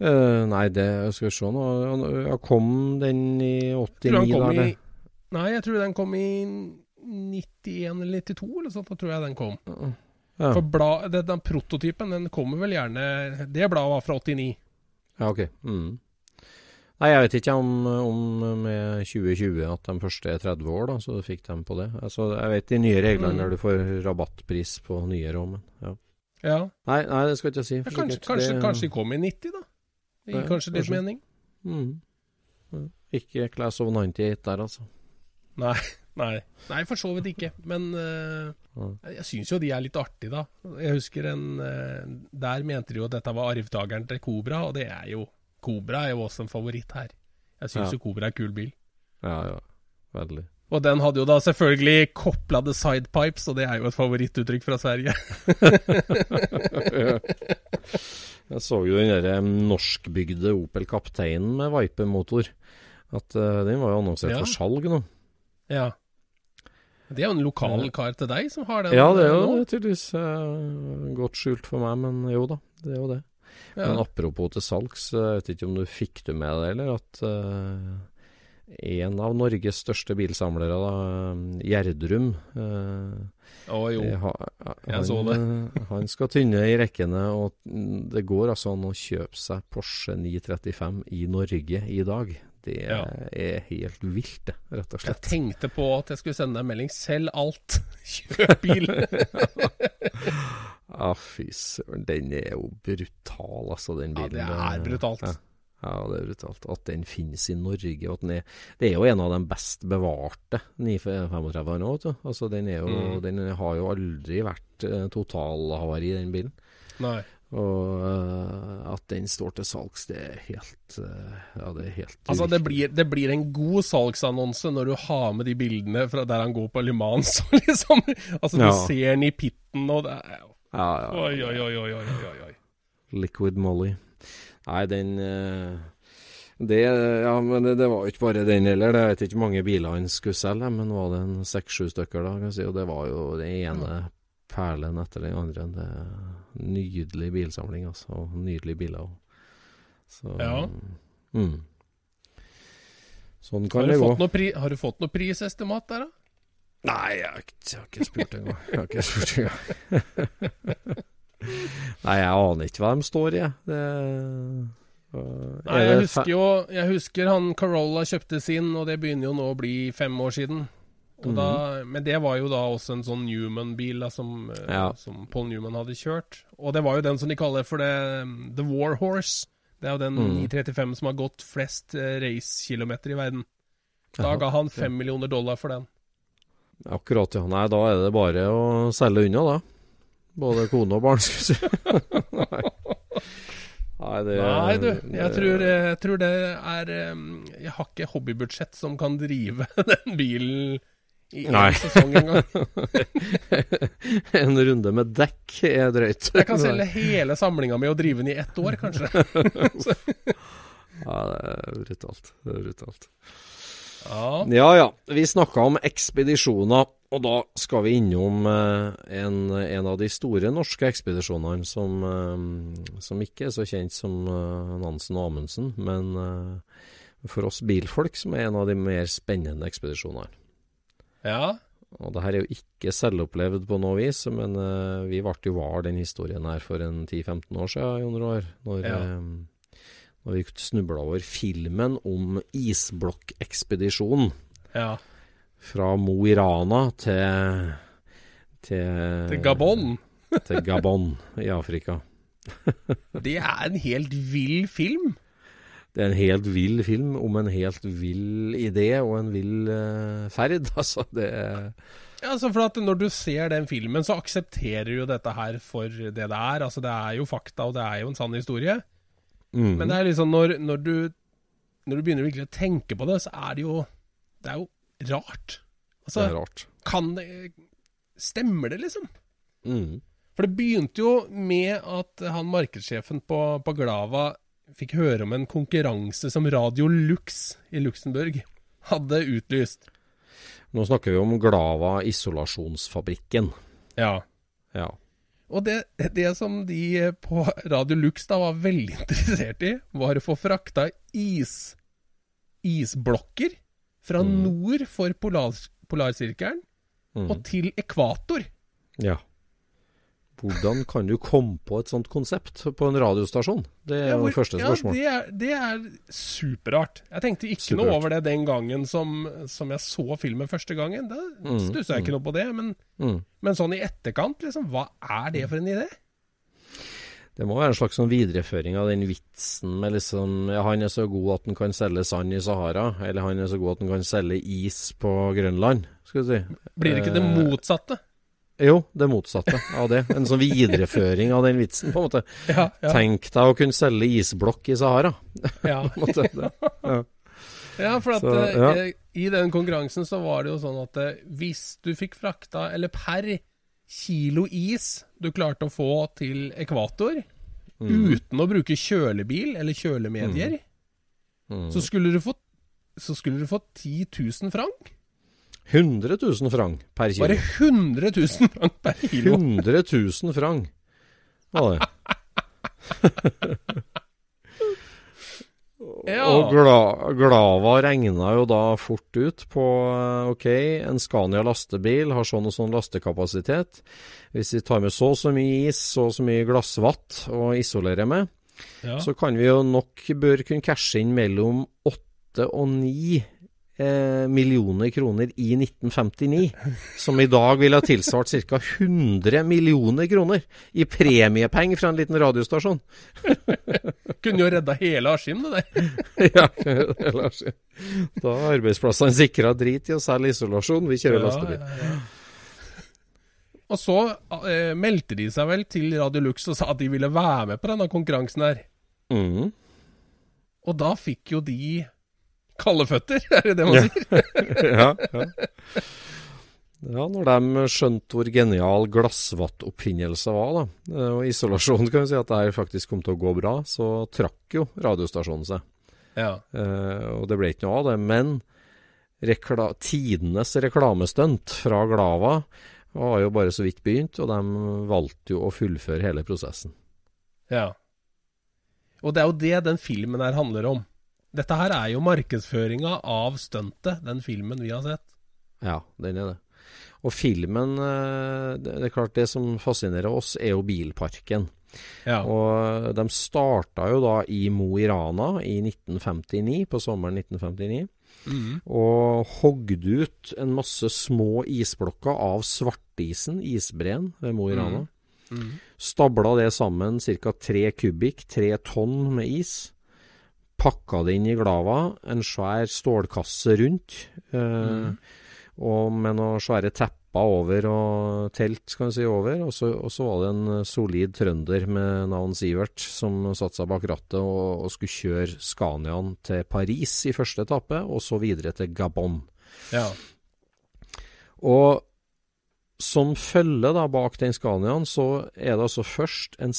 Uh, nei, det skal vi se nå. Ja, kom den i Jeg tror 89, han kom eller? i Nei, jeg tror den kom i 91 eller 92, eller sånt. Da tror jeg den kom. Ja. For bla, det, den prototypen, den kommer vel gjerne Det bladet var fra 89. ja, ok. Mm. Nei, jeg vet ikke om, om med 2020 at de første er 30 år, da, så fikk dem på det. Altså, jeg vet de nye reglene Mm. der du får rabattpris på nye rommen. Ja. Ja, Nei, nei, det skal jeg ikke si. ja kanskje, kanskje, Det- kanskje de kom i 90, da. Det gir Ja, kanskje litt kanskje. mening. Mm. Ikke Class of 98 der, altså. Nei, (laughs) nei. Nei, for så vidt ikke. Men uh, jeg syns jo de er litt artige, da. Jeg husker en uh, Der mente de jo at dette var arvtakeren til Cobra, og det er jo Cobra er jo også en favoritt her. Jeg syns Ja. jo Cobra er kul bil. Ja, ja. Veldig. Og den hadde jo da selvfølgelig koplede sidepipes, og det er jo et favorittuttrykk fra Sverige. (laughs) Jeg så jo den derre norskbygde Opel Kapteinen med Viper-motor. At uh, den var jo annonsert Ja. for salg nå. Ja. Det er jo en lokal kar til deg som har den. Ja, det er eh, jo tydeligvis uh, godt skjult for meg, men jo da. Det er jo det. Ja. Men apropos til salgs, eh, jeg vet ikke om du fikk det med deg, eller at uh, en av Norges største bilsamlere, da, Gjerdrum uh, Å jo. eh, ha, Jeg så det. han skal tynne i rekkene, og det går altså an å kjøpe seg Porsche 935 i Norge i dag. Det Ja. er helt vilt, det, rett og slett. Jeg tenkte på at jeg skulle sende deg en melding. Selg alt! (laughs) Kjøp bil! Ja, (laughs) fy søren, den er jo brutal, altså, den bilen. Ja, det er brutalt. Ja. Ja, det er brutalt. At den finnes i Norge. Og at den er, det er jo en av de best bevarte 935 nå, vet du. Altså, den, er jo, Mm. den har jo aldri vært eh, totalhavari, den bilen. Nei. Og uh, at den står til salgs, det er helt uh, Ja, det er helt Altså, det blir, det blir en god salgsannonse når du har med de bildene fra der han går på Le Mans. (laughs) liksom. Altså, du Ja. ser den i pitten, og det er ja, ja, Oi, oi, oi, oi, oi, oi. Liquid Molly. Nei, den uh... det, ja, men det, det var jo ikke bare den heller. Det vet ikke mange biler han skulle selge, men var det en seks-sju stykker da, kan jeg si. Og det var jo det ene perlen etter den andre. Det er Nydelig bilsamling, altså. Og nydelige biler. Så Ja. Mm. Sånn kan det gå. pri, har du fått noe prisestimat der, da? Nei, jeg har ikke, spurt engang. Jeg har ikke spurt engang. (laughs) Nei, jeg aner ikke hva de står i, jeg. Det, Nei, jeg husker jo Jeg husker han Carolla kjøpte sin, og det begynner jo nå å bli fem år siden. Mhm. Da, men det var jo da også en sånn Newman-bil som, eh, Ja. som Paul Newman hadde kjørt. Og det var jo den som de kaller for det, The War Horse. Det er jo den mm. 935 som har gått flest eh, racekilometer i verden. Da ga han fem millioner dollar for den. Akkurat, ja. Nei, da er det bare å selge unna, da. Både kone og barn, skulle jeg si. Nei. (laughs) Nei, det Nei, du. Jeg tror, jeg tror det er eh, Jeg har ikke hobbybudsjett som kan drive (laughs) den bilen i en sesong engang. (laughs) En runde med dekk er drøyt. Jeg kan selge hele samlinga mi og drive den i ett år, kanskje. (laughs) Ja, det er brutalt. Det er brutalt. Ja. Ja ja, vi snakka om ekspedisjoner, og da skal vi innom eh, en, en av de store norske ekspedisjonene som, eh, som ikke er så kjent som eh, Nansen og Amundsen, men for oss bilfolk som er en av de mer spennende ekspedisjonene. Ja. Og det her er jo ikke selvopplevd på noe vis, men uh, vi ble jo var den historien her for en 10-15 år siden, Jon Roar. Når, Ja. eh, når vi snubla over filmen om isblokkekspedisjonen ja. fra Mo i Rana til til, Til Gabon. til Gabon i Afrika. (laughs) Det er en helt vill film. Det er en helt vill film om en helt vill idé og en vill uh, ferd. (laughs) Altså, det Ja, altså for at Når du ser den filmen, så aksepterer du jo dette her for det det er. Altså Det er jo fakta, og det er jo en sann historie. mm, Men det er liksom når, når, du, når du begynner virkelig å tenke på det, så er det jo Det er jo rart. det Altså, er rart. kan det Stemmer det, liksom? Mm. For det begynte jo med at han markedssjefen på, på Glava fikk høre om en konkurranse som Radio Lux i Luxembourg hadde utlyst. Nå snakker vi om Glava isolasjonsfabrikken. Ja. Ja. Og det, det som de på Radio Lux da var veldig (laughs) interessert i, var å få frakta is, isblokker fra nord for polar, polarsirkelen Mm. og til ekvator. ja. Hvordan kan du komme på et sånt konsept på en radiostasjon? Det er Ja, hvor- det første ja, det, er, det er superrart. Jeg tenkte ikke superart. noe over det den gangen som, som jeg så filmen første gangen. Da Mm, stussa jeg ikke noe på det. Men, Mm. men sånn i etterkant, liksom, hva er det for en idé? Det må være en slags sånn videreføring av den vitsen med liksom ja, Han er så god at han kan selge sand i Sahara, eller han er så god at han kan selge is på Grønland, skal du si. Blir det ikke det Eh, motsatte? Jo, det motsatte av det. En sånn videreføring av den vitsen, på en måte. (laughs) Ja, ja, Tenk deg å kunne selge isblokk i Sahara. (laughs) ja. Måte. Ja. ja for at Så, eh, eh, i den konkurransen så var det jo sånn at eh, hvis du fikk frakta, eller per kilo is du klarte å få til ekvator, uten å bruke kjølebil eller kjølemedier, Mm. så skulle du få så skulle du få 10 000 frank. 100 000 franc per kilo. Bare 100 000 franc per kilo. 100 000 franc var det. (laughs) Ja. Og gla, Glava regna jo da fort ut på eh, OK, en Scania lastebil har sånn og sånn lastekapasitet. Hvis vi tar med så og så mye is, så og så mye glassvatt å isolere med, Ja. så kan vi jo nok bør kunne cashe inn mellom åtte og ni eh, millioner kroner i 1959, som i dag ville ha tilsvart ca. 100 millioner kroner i premiepenger fra en liten radiostasjon. (laughs) Kunne jo redda hele Askim, det der. (laughs) ja, Lars. Da er arbeidsplassene sikra drit i å selge isolasjon. Vi kjører lastebil. Ja, ja, ja. Og så eh, meldte de seg vel til Radio Lux og sa at de ville være med på denne konkurransen her. Mm. Og da fikk jo de kalde føtter, (laughs) er det det man sier? (laughs) ja, ja. ja, når de skjønte hvor genial glassvattoppfinnelse var, da, eh, og isolasjon, kan vi si at det faktisk kom til å gå bra, så trakk jo radiostasjonen seg. Ja. Eh, og det ble ikke noe av det. Men rekla tidenes reklamestunt fra Glava var jo bare så vidt begynt, og de valgte jo å fullføre hele prosessen. ja. Og det er jo det den filmen her handler om. Dette her er jo markedsføringa av stuntet, den filmen vi har sett. Ja, den er det. Og filmen eh, Det er klart, det som fascinerer oss, er jo bilparken. Ja. Og de starta jo da i Mo i Rana i 1959, på sommeren 1959. Mm. Og hogd ut en masse små isblokker av svartisen, isbreen, ved Mo i Rana. Mhm. Stabla det sammen, ca. tre kubikk, tre tonn med is. Pakka det inn i glava, en svær stålkasse rundt. Eh, Og med noen svære tepper over og telt, skal vi si, over. Og så, og så var det en eh, solid trønder med navn Sivert som satte seg bak rattet og, og skulle kjøre Scaniaen til Paris i første etappe, og så videre til Gabon. ja. Og som følge da bak den Scaniaen, så er det altså først en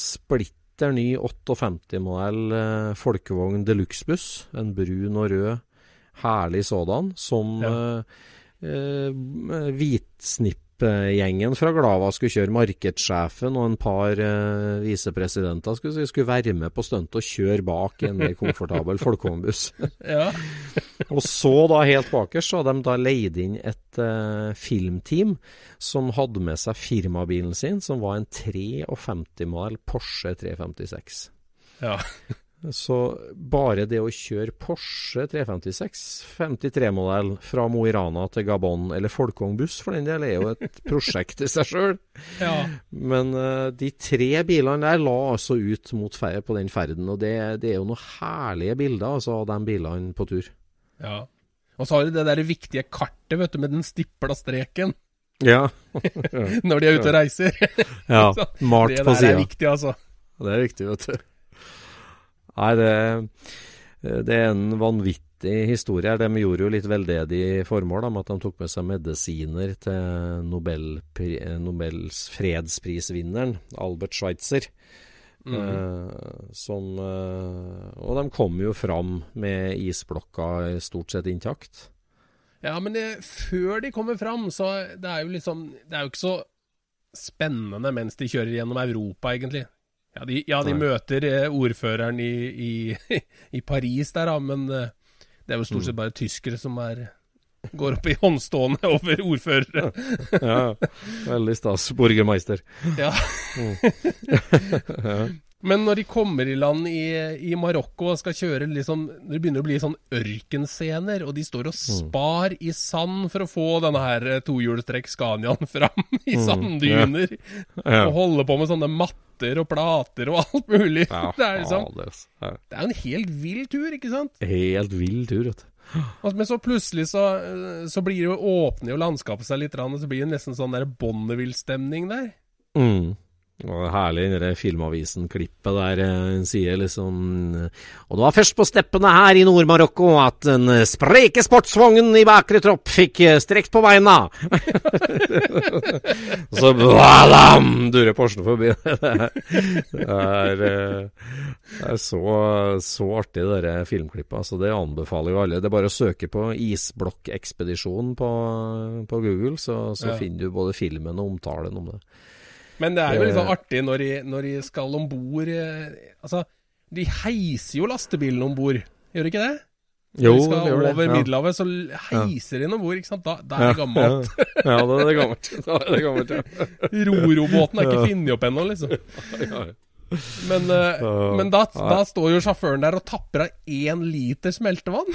splitter ny 58-modell eh, folkevogn deluxe-buss. En brun og rød, herlig sådan, som Ja. eh, eh, hvitsnippgjengen fra Glava skulle kjøre. Markedssjefen og en par eh, visepresidenter skulle, si, skulle være med på stuntet og kjøre bak i en mer komfortabel folkevognbuss. (laughs) Og så da helt bakerst så hadde de da leid inn et eh, filmteam som hadde med seg firmabilen sin, som var en 53-modell Porsche 356. ja. Så bare det å kjøre Porsche 356 53-modell fra Mo i Rana til Gabon, eller Folkong buss for den del, er jo et (laughs) prosjekt i seg sjøl. ja. Men uh, de tre bilene der la altså ut mot på den ferden, og det, det er jo noen herlige bilder altså, av de bilene på tur. ja. Og så har de det der viktige kartet, vet du, med den stipla streken Ja. (laughs) når de er ute og reiser. ja. (laughs) malt på sida. det der er viktig, altså. Det er viktig, vet du. Nei, det, det er en vanvittig historie. her. De gjorde jo litt veldedig formål da, med at de tok med seg medisiner til Nobel, Nobels fredsprisvinneren, Albert Schweitzer. Eh, som eh, Og de kom jo fram med isblokka stort sett intakt. Ja, men det, før de kommer fram, så det er jo liksom Det er jo ikke så spennende mens de kjører gjennom Europa, egentlig. Ja, de, ja, de møter eh, ordføreren i, i, (laughs) i Paris der, da, men eh, det er jo stort sett bare tyskere som er går opp i håndstående over ordførere. Ja, veldig stas. Borgermeister. (laughs) Ja. Men når de kommer i land i, i Marokko og skal kjøre liksom Det begynner å bli sånn ørkenscener, og de står og spar i sand for å få denne her eh, tohjulstrekk Scaniaen (laughs) fram i sanddyner. Ja. Og holder på med sånne matter og plater og alt mulig. Ja, (laughs) det er liksom altså. Ja. Det er en helt vill tur, ikke sant? Helt vill tur, vet du. Men så plutselig så, eh, så blir det jo åpner jo landskapet seg litt, og så blir det nesten sånn der Bonneville-stemning der. Mm. Og det er herlig der Filmavisen-klippet der eh, hun sier liksom Og det var først på steppene her i Nord-Marokko at den eh, spreke sportsvognen i bakre tropp fikk eh, strekt på beina. (laughs) Så bladam, durer Porschen forbi. (laughs) det er, det er, eh, det er så, så artig, det der filmklippet. Så det anbefaler jo alle. Det er bare å søke på 'Isblokkekspedisjon' på, på Google, så, så Ja. finner du både filmen og omtalen om det. Men det er jo litt sånn Eh. artig når de, når de skal om bord Altså, de heiser jo lastebilen om bord, gjør de ikke det? Jo, de skal det det, over ja. Middelhavet, så heiser de om bord, ikke sant? Da, da er det gammelt. Ja, ja, da er det gammelt. (laughs) Da er det gammelt, ja. Rorobåten er ikke funnet opp ennå, liksom. (laughs) Men, eh, men da, da står jo sjåføren der og tapper av én liter smeltevann.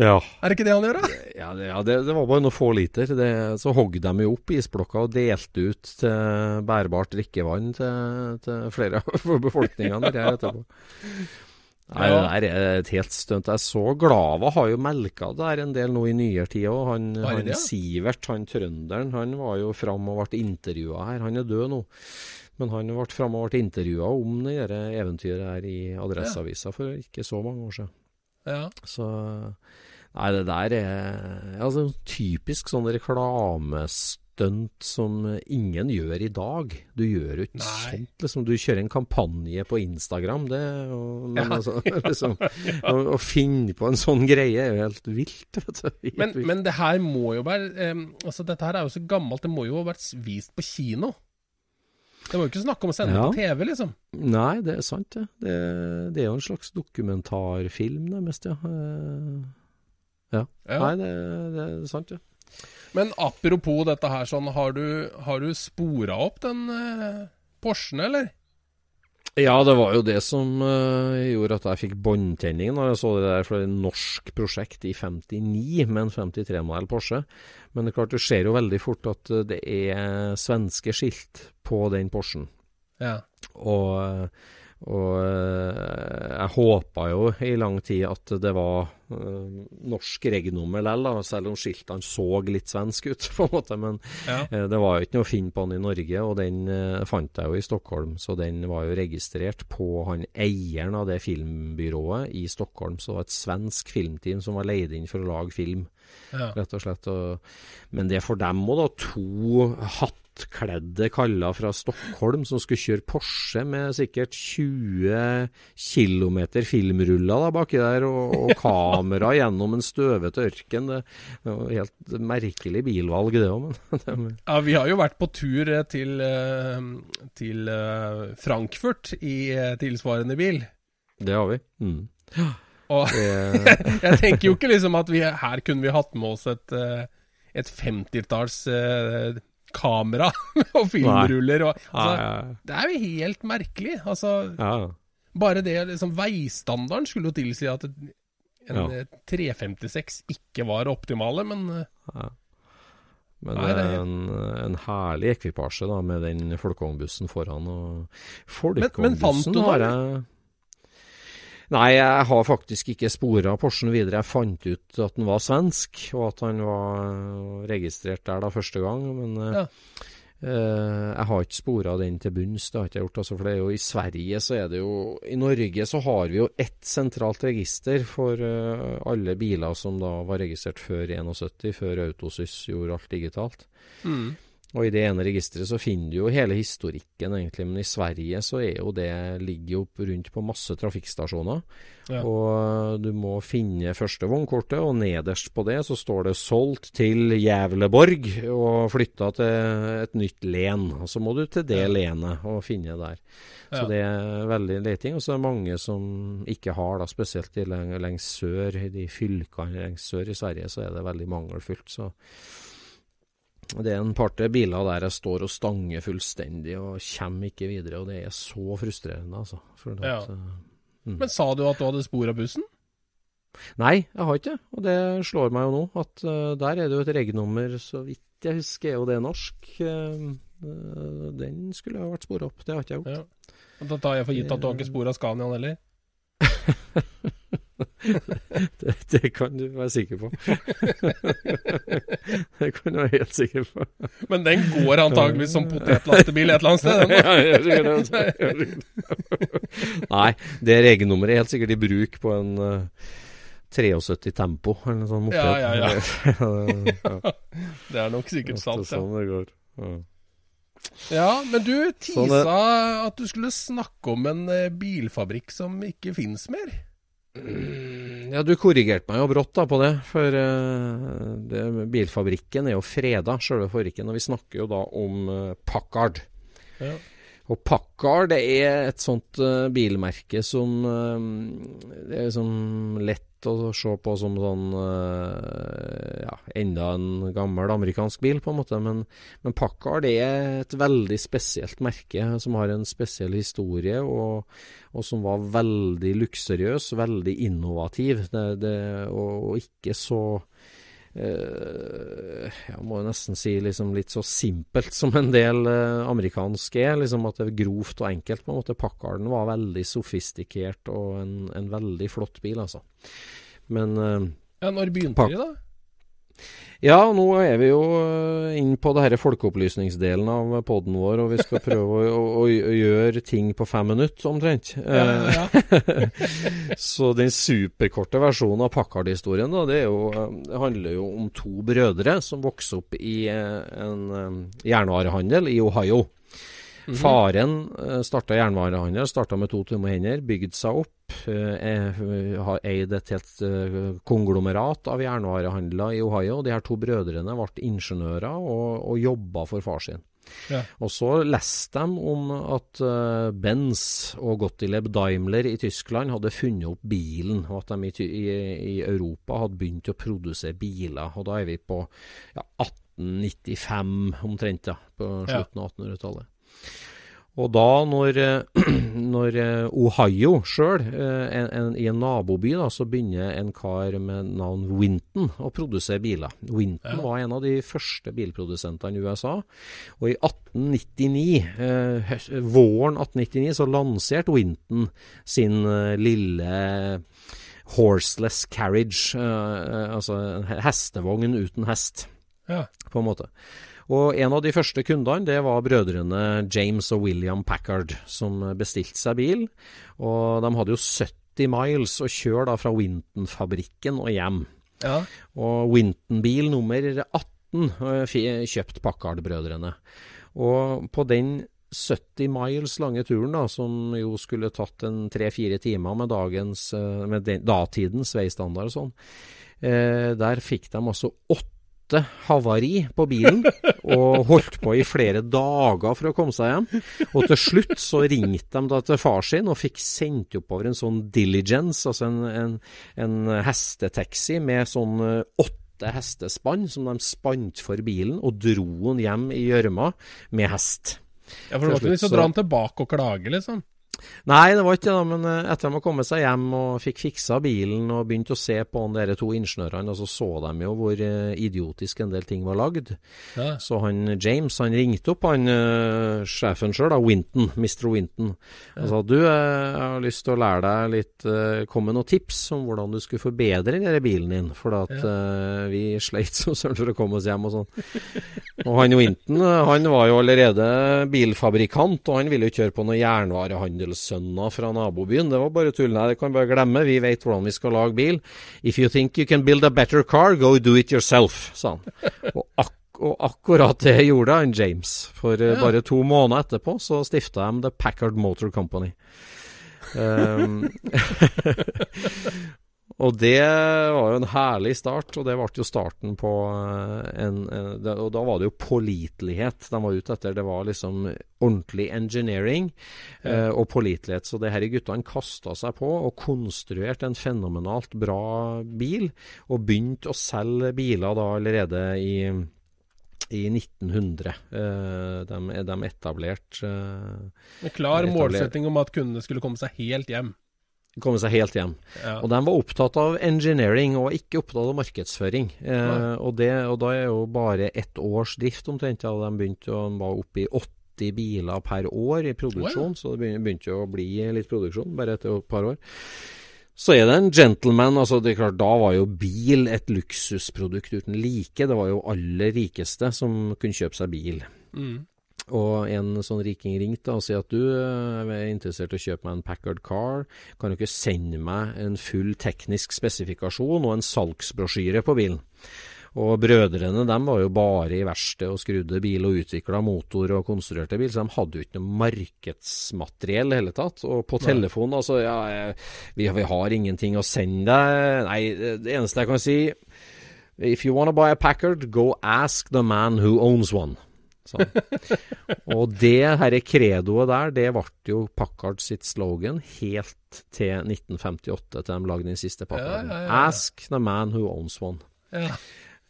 Ja, Er det ikke det han gjør, da? ja, det, ja det, det var bare noen få liter. Det, så hogg de jo opp isblokka og delte ut til bærbart drikkevann til, til flere av (laughs) befolkningene der etterpå. (laughs) Nei, Ja. det der er et helt stunt. Jeg så Glava har jo melka det der en del nå i nyere tid òg. Han, han? Sivert, han trønderen, han var jo fram og ble intervjua her. Han er død nå. Men han ble fram og ble intervjua om det eventyret her i Adresseavisa for ikke så mange år siden. Ja. Så Nei, det der er altså, typisk sånn reklamestunt som ingen gjør i dag. Du gjør jo ikke sånt. Liksom, du kjører en kampanje på Instagram, det og, Men Ja. altså, (laughs) liksom, å, å finne på en sånn greie er jo helt vilt, vet du. Helt Men, vilt. men det her må jo være um, Altså, dette her er jo så gammelt, det må jo ha vært vist på kino. Det var jo ikke snakk om å sende Ja. det på TV, liksom. Nei, det er sant, ja. Det, det er jo en slags dokumentarfilm, nærmest, ja. Eh, ja. Ja. Nei, det, det er sant, ja. Men apropos dette her, sånn, har du, har du spora opp den eh, Porschen, eller? Ja, det var jo det som uh, gjorde at jeg fikk båndtenning når jeg så det der for et norsk prosjekt i 59 med en 53-modell Porsche. Men det er klart, du ser jo veldig fort at det er svenske skilt på den Porschen. Ja. Og, og jeg håpa jo i lang tid at det var uh, norsk regnummer likevel, selv om skiltene så litt svensk ut, (laughs) på en måte. Men Ja. uh, det var jo ikke noe å finne på den i Norge, og den fant jeg jo i Stockholm. Så den var jo registrert på han eieren av det filmbyrået i Stockholm. Så det var et svensk filmteam som var leid inn for å lage film Ja. rett og slett. Og, men det er for dem òg, da. To hattkledde kaller fra Stockholm som skulle kjøre Porsche med sikkert 20 km filmruller da baki der, og, og (laughs) kamera gjennom en støvete ørken. Det, det var helt merkelig bilvalg, det òg, men (laughs) Ja, vi har jo vært på tur eh, til, eh, til eh, Frankfurt i tilsvarende bil. det har vi. Mm. Og (laughs) jeg tenker jo ikke liksom at vi her kunne vi hatt med oss et, et 50-talls eh, kamera (laughs) og filmruller. Og, altså, ja, Det er jo helt merkelig. Altså, ja. bare det liksom Veistandarden skulle jo tilsi at en Ja. eh, 356 ikke var optimale, men eh, Men Nei, det er en, en herlig ekvipasje da, med den folkevognbussen foran. Og Men- men fant folkevognbussen du har jeg Nei, jeg har faktisk ikke spora Porschen videre. Jeg fant ut at den var svensk, og at han var registrert der da første gang. Men eh, Ja. uh, jeg har ikke spora den til bunns, det har ikke jeg gjort. Altså, for det er jo i Sverige så er det jo I Norge så har vi jo ett sentralt register for uh, alle biler som da var registrert før 71, før Autosys gjorde alt digitalt. mm. Og i det ene registeret så finner du jo hele historikken, egentlig. Men i Sverige så er jo det ligger jo rundt på masse trafikkstasjoner. Ja. Og du må finne første vognkortet, og nederst på det så står det 'solgt til Jævleborg' og flytta til et nytt len. Og så må du til det Ja. lenet og finne der. Så Ja. det er veldig leting. Og så er det mange som ikke har, da, spesielt i leng lengst sør, i de fylkene lengst sør i Sverige, så er det veldig mangelfullt. Så det er en par-tre biler der jeg står og stanger fullstendig og kommer ikke videre, og det er så frustrerende, altså. For Ja. at, eh, Men sa du at du hadde spor av bussen? Nei, jeg har ikke det. Og det slår meg jo nå, at uh, der er det jo et regnummer, så vidt jeg husker er jo det norsk. Eh, eh, den skulle ha vært spora opp, det har ikke jeg gjort. Ja. Da tar jeg for gitt at du har ikke spor av Scaniaen heller? (laughs) (laughs) Det, det kan du være sikker på. (laughs) det kan du være helt sikker på. Men den går antageligvis som potetlastebil et eller annet sted? (laughs) Ja, jeg det. Nei, det regnnummeret er helt sikkert i bruk på en uh, 73 Tempo, eller noe sånt. Ja, ja, ja. Det er nok sikkert er sant, ja. sånn det går. Ja. Ja, men du Sånn tisa at du skulle snakke om en eh, bilfabrikk som ikke finnes mer. Ja, du korrigerte meg jo brått da på det, for uh, det, bilfabrikken er jo freda, selve fabrikken, og vi snakker jo da om uh, Packard. Ja. Og Packard det er et sånt uh, bilmerke som Det er liksom lett å se på som sånn eh, Ja, enda en gammel amerikansk bil, på en måte. Men, men Packard er et veldig spesielt merke som har en spesiell historie, og, og som var veldig luksuriøs, veldig innovativ. Det, det, og, og ikke så jeg må jo nesten si liksom litt så simpelt som en del eh, amerikanske er. liksom At det er grovt og enkelt. på en måte Packarden var veldig sofistikert og en, en veldig flott bil, altså. Men eh, Ja, Når begynte de, da? Ja, nå er vi jo eh, inn på det her folkeopplysningsdelen av poden vår, og vi skal (laughs) prøve å, å, å gjøre ting på fem minutter, omtrent. Ja, Ja, (laughs) Så den superkorte versjonen av Packard-historien da, det, jo, eh, det handler jo om to brødre som vokser opp i eh, en eh, jernvarehandel i Ohio. Mhm. Faren starta jernvarehandel, starta med to tomme hender, bygd seg opp. eh, Har eid et helt eh, konglomerat av jernvarehandler i Ohio. De her to brødrene ble ingeniører og, og jobba for far sin. Ja. Og så leste de om at uh, Benz og Gottlieb Daimler i Tyskland hadde funnet opp bilen, og at de i, i, i Europa hadde begynt å produsere biler. Og da er vi på ja, 1895 omtrent, ja, på Ja. slutten av 1800-tallet. Og da, når, eh, (clears throat) når eh, Ohio sjøl, i en naboby, da, så begynner en kar med navn Winton å produsere biler. Winton Ja. var en av de første bilprodusentene i USA. Og i 1899, eh, våren 1899, så lanserte Winton sin eh, lille horseless carriage, eh, eh, altså en hestevogn uten hest Ja. på en måte. Og en av de første kundene det var brødrene James og William Packard, som bestilte seg bil. Og de hadde jo 70 miles å kjøre da fra Winton-fabrikken og hjem. ja. Og Winton-bil nummer 18 kjøpte kjøpt Packard-brødrene. Og på den 70 miles lange turen, da, som jo skulle tatt en tre-fire timer med, dagens, eh, med den, datidens veistandard og sånn, eh, der fikk de altså åtte havari på bilen, og holdt på i flere dager for å komme seg hjem. Og til slutt så ringte de da til far sin og fikk sendt oppover en sånn diligence, altså en, en, en hestetaxi med sånn eh, åtte hestespann som de spant for bilen, og dro den hjem i gjørma med hest. ja, for det var ikke vits å dra så- den tilbake og klage, liksom. Nei, det var ikke det, men etter etter de har kommet seg hjem og fikk fiksa bilen og begynt å se på de to ingeniørene, og så så de jo hvor eh, idiotisk en del ting var lagd. Ja. Så han James han ringte opp han eh, sjefen sjøl, Winton, Mr. Winton, og sa du, eh, jeg har lyst til å lære deg litt eh, Kom med noen tips om hvordan du skulle forbedre denne bilen din, for at uh, vi sleit så søren for å komme oss hjem og sånn. Og han Winton eh, han var jo allerede bilfabrikant, og han ville jo kjøre på noen jernvarehandelssønner fra nabobyen. Det var bare tull. Nei, det kan vi bare glemme. Vi vet hvordan vi skal lage bil. If you think you can build a better car, go do it yourself, sa han. Og ak og akkurat det gjorde han James. For eh, Ja. bare to måneder etterpå så stifta de The Packard Motor Company. Um, (laughs) (laughs) og det var jo en herlig start, og det ble jo starten på eh, en, en det, Og da var det jo pålitelighet de var ute etter. Det var liksom ordentlig engineering eh, og pålitelighet. Så det her guttene kasta seg på og konstruerte en fenomenalt bra bil, og begynte å selge biler da allerede i i 1900. Eh, de, de etablerte eh, En klar Etablert. målsetting om at kundene skulle komme seg helt hjem. Komme seg helt hjem. Ja. Og de var opptatt av engineering, og ikke opptatt av markedsføring. Eh, og, det, og da er jo bare ett års drift omtrent, ja, de begynte å var oppe i 80 biler per år i produksjon, så det begynte, begynte jo å bli litt produksjon bare etter et par år. Så er det en gentleman, altså det er klart da var jo bil et luksusprodukt uten like. Det var jo aller rikeste som kunne kjøpe seg bil. Mm. Og en sånn riking ringte og sier at du eh, er interessert i å kjøpe meg en Packard Car. Kan du ikke sende meg en full teknisk spesifikasjon og en salgsbrosjyre på bilen? Og brødrene dem var jo bare i verksted og skrudde bil og utvikla motor og konstruerte bil, så de hadde jo ikke noe markedsmateriell i det hele tatt. Og på telefon, altså ja, eh, vi, vi har ingenting å sende deg. Nei, det eneste jeg kan si If you wanna buy a Packard, go ask the man who owns one. Sånn. Og det herre credoet der, det ble jo Packard sitt slogan helt til 1958, til de lagde den siste Packarden. Ja, ja, ja. Ask the man who owns one. Ja.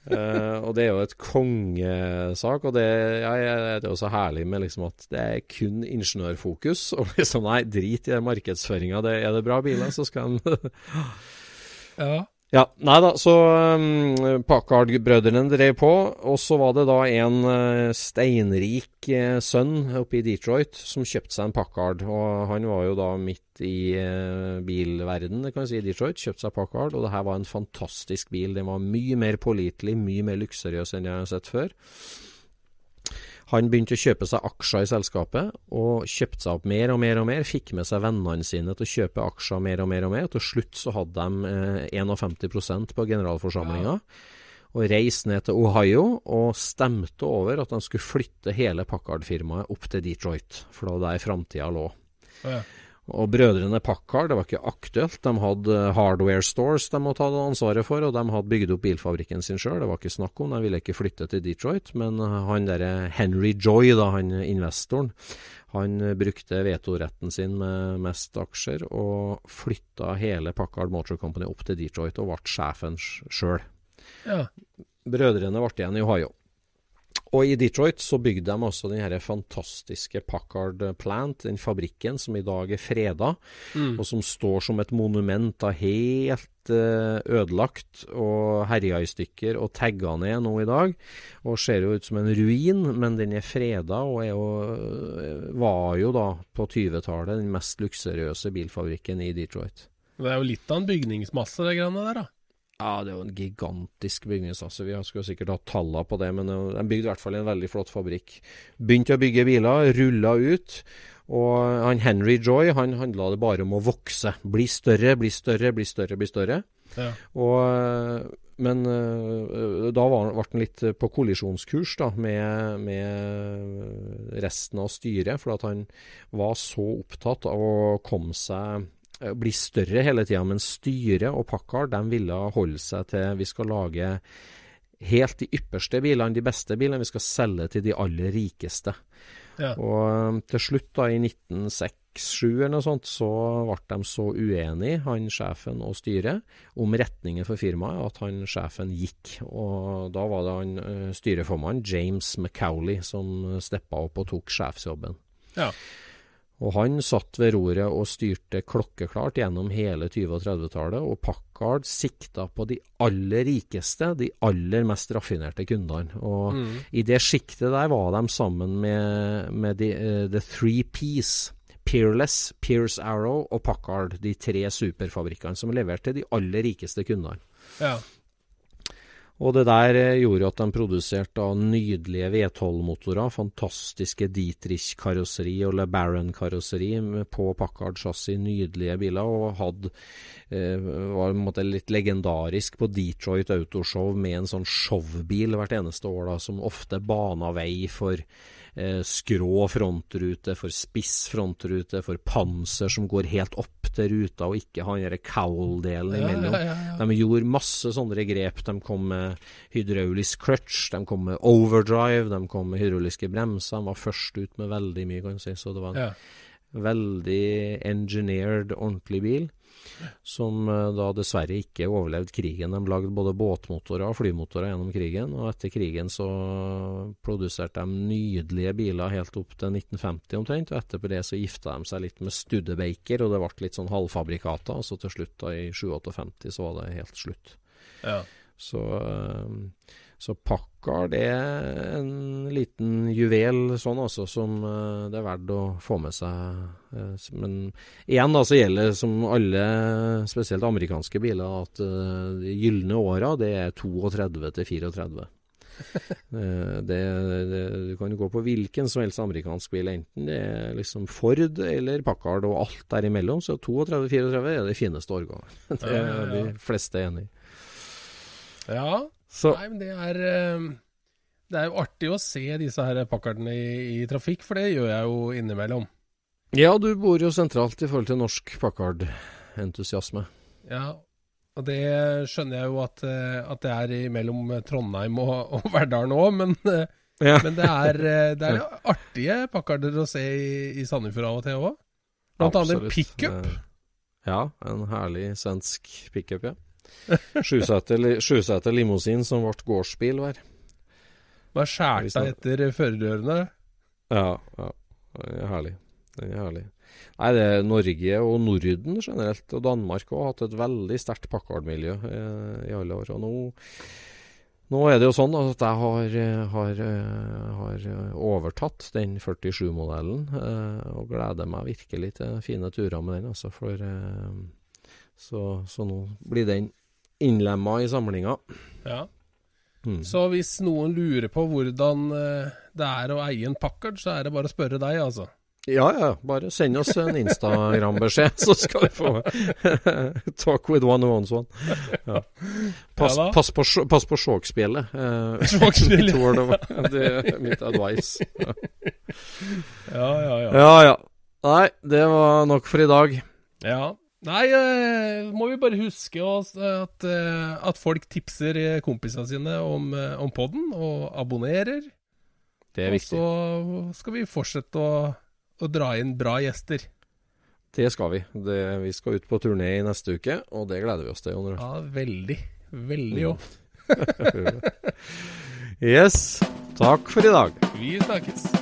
Eh, og det er jo et kongesak, og det, det er jo så herlig med liksom at det er kun ingeniørfokus. Og liksom, nei, drit i markedsføringa. Er det bra biler, så skal en ja. Ja, nei da, så um, Packard-brødrene drev på, og så var det da en uh, steinrik uh, sønn oppe i Detroit som kjøpte seg en Packard, og han var jo da midt i uh, bilverdenen, kan vi si, i Detroit, kjøpte seg Packard, og det her var en fantastisk bil, den var mye mer pålitelig, mye mer luksuriøs enn jeg har sett før. Han begynte å kjøpe seg aksjer i selskapet, og kjøpte seg opp mer og mer og mer. Fikk med seg vennene sine til å kjøpe aksjer mer og mer og mer. Og til slutt så hadde de eh, 51% på generalforsamlinga. Og reiste ned til Ohio og stemte over at de skulle flytte hele Packard-firmaet opp til Detroit. For det var der framtida lå. Ja. Og brødrene Packard, det var ikke aktuelt. De hadde hardware stores de måtte ha ansvaret for, og de hadde bygd opp bilfabrikken sin sjøl. Det var ikke snakk om, de ville ikke flytte til Detroit. Men han derre Henry Joy, da, han investoren, han brukte vetoretten sin med mest aksjer, og flytta hele Packard Motor Company opp til Detroit, og ble sjefen sjøl. ja. Brødrene ble igjen i Ohio. Og i Detroit så bygde de også den her fantastiske Packard Plant, den fabrikken som i dag er freda, Mm. og som står som et monument av helt eh, ødelagt og herja i stykker og tagga ned nå i dag. Og ser jo ut som en ruin, men den er freda og er jo, eh, var jo da på 20-tallet den mest luksuriøse bilfabrikken i Detroit. Det er jo litt av en bygningsmasse, det greiene der, da. Ja, det er jo en gigantisk bygningsmasse. Vi skulle sikkert hatt tallene på det, men de bygde i hvert fall en veldig flott fabrikk. Begynte å bygge biler, rulla ut. Og han Henry Joy han handla det bare om å vokse. Bli større, bli større, bli større, bli større. Ja. Og, men eh, da var, ble han litt på kollisjonskurs da, med, med resten av styret, for at han var så opptatt av å komme seg bli større hele tida, men styret og Packard de ville holde seg til vi skal lage helt de ypperste bilene, de beste bilene. Vi skal selge til de aller rikeste. Ja. Og eh, til slutt, da i 1906 eller noe sånt, så ble de så uenige, han sjefen og styret, om retningen for firmaet, at han sjefen gikk. Og da var det han eh, styreformannen, James McCauley, som steppa opp og tok sjefsjobben. Ja. Og han satt ved roret og styrte klokkeklart gjennom hele 20- og 30-tallet, og Packard sikta på de aller rikeste, de aller mest raffinerte kundene. Og Mm. i det sjiktet der var de sammen med, med de, uh, The Three Ps. Peerless, Pierce Arrow og Packard, de tre superfabrikkene som leverte de aller rikeste kundene. Ja. Og det der eh, gjorde at de produserte nydelige V12-motorer, fantastiske Dietrich-karosseri og Le Baron-karosseri på Packard chassis, nydelige biler, og hadde eh, var måte litt legendarisk på Detroit Autoshow med en sånn showbil hvert eneste år, da, som ofte bana vei for skrå frontrute, for spiss frontrute, for panser som går helt opp til ruta, og ikke har den cowl-delen Ja, imellom. ja, ja. De gjorde masse sånne grep. De kom med hydraulisk clutch, de kom med overdrive, de kom med hydrauliske bremser. De var først ut med veldig mye, kan du si. Så det var en veldig engineered, ordentlig bil. Som eh, da dessverre ikke overlevde krigen. De lagde både båtmotorer og flymotorer gjennom krigen. Og etter krigen så produserte de nydelige biler helt opp til 1950 omtrent. Og etterpå det så gifta de seg litt med Studebaker, og det ble litt sånn halvfabrikater. Og så til slutt, da i 57, så var det helt slutt. Ja. Så, eh, så Packard er en liten juvel sånn altså, som eh, det er verdt å få med seg. eh, Men igjen da så gjelder som alle, spesielt amerikanske biler, at de gylne åra det er 32 til 34. (laughs) Eh, det, det, du kan gå på hvilken som helst amerikansk bil, enten det er liksom Ford eller Packard og alt derimellom, så 32-34 er det fineste årgangen. (laughs) Det er de fleste enig i. ja. Så Nei, men det er eh, Det er jo artig å se disse her pakkardene i, i trafikk, for det gjør jeg jo innimellom. Ja, du bor jo sentralt i forhold til norsk Packard-entusiasme. Ja, og det skjønner jeg jo at, eh, at det er mellom Trondheim og, og Verdal òg, men, eh, Ja. men det er, eh, det er artige Packarder å se i, i Sandefjord av og til òg. Blant annet en pickup. Ja, en herlig svensk pickup, ja. (laughs) Sjuseter limousin som ble gårdsbil hver. Med deg etter førerdørene. Ja, ja. Den er herlig. Den er herlig. Nei, det er Norge og Norden generelt, og Danmark har hatt et veldig sterkt Packard-miljø eh, i alle år. Og nå, nå er det jo sånn at jeg har, eh, har, eh, har eh, overtatt den 47-modellen, eh, og gleder meg virkelig til fine turer med den. Altså, for, eh, så, så nå blir den innlemma i samlinga. Ja. Mm. Så hvis noen lurer på hvordan eh, det er å eie en Packard, så er det bare å spørre deg, altså. Ja, ja. Bare send oss en Instagram-beskjed, så skal du få (laughs) talk with one who owns one. Ja. Pass, Ja pass på, pass på sjåkspillet. Eh, (laughs) mitt word of- det er mitt advice. Ja. Ja, ja, ja. ja, ja. Nei, det var nok for i dag. Ja. Nei, eh, må vi bare huske oss at, eh, at folk tipser eh, kompisene sine om, eh, om podden, og abonnerer. Det er viktig. og så skal vi fortsette å, å dra inn bra gjester. Det skal vi. Det, vi skal ut på turné i neste uke, og det gleder vi oss til. Ja, veldig. Veldig Mm. òg. (laughs) Yes. Takk for i dag. Vi snakkes.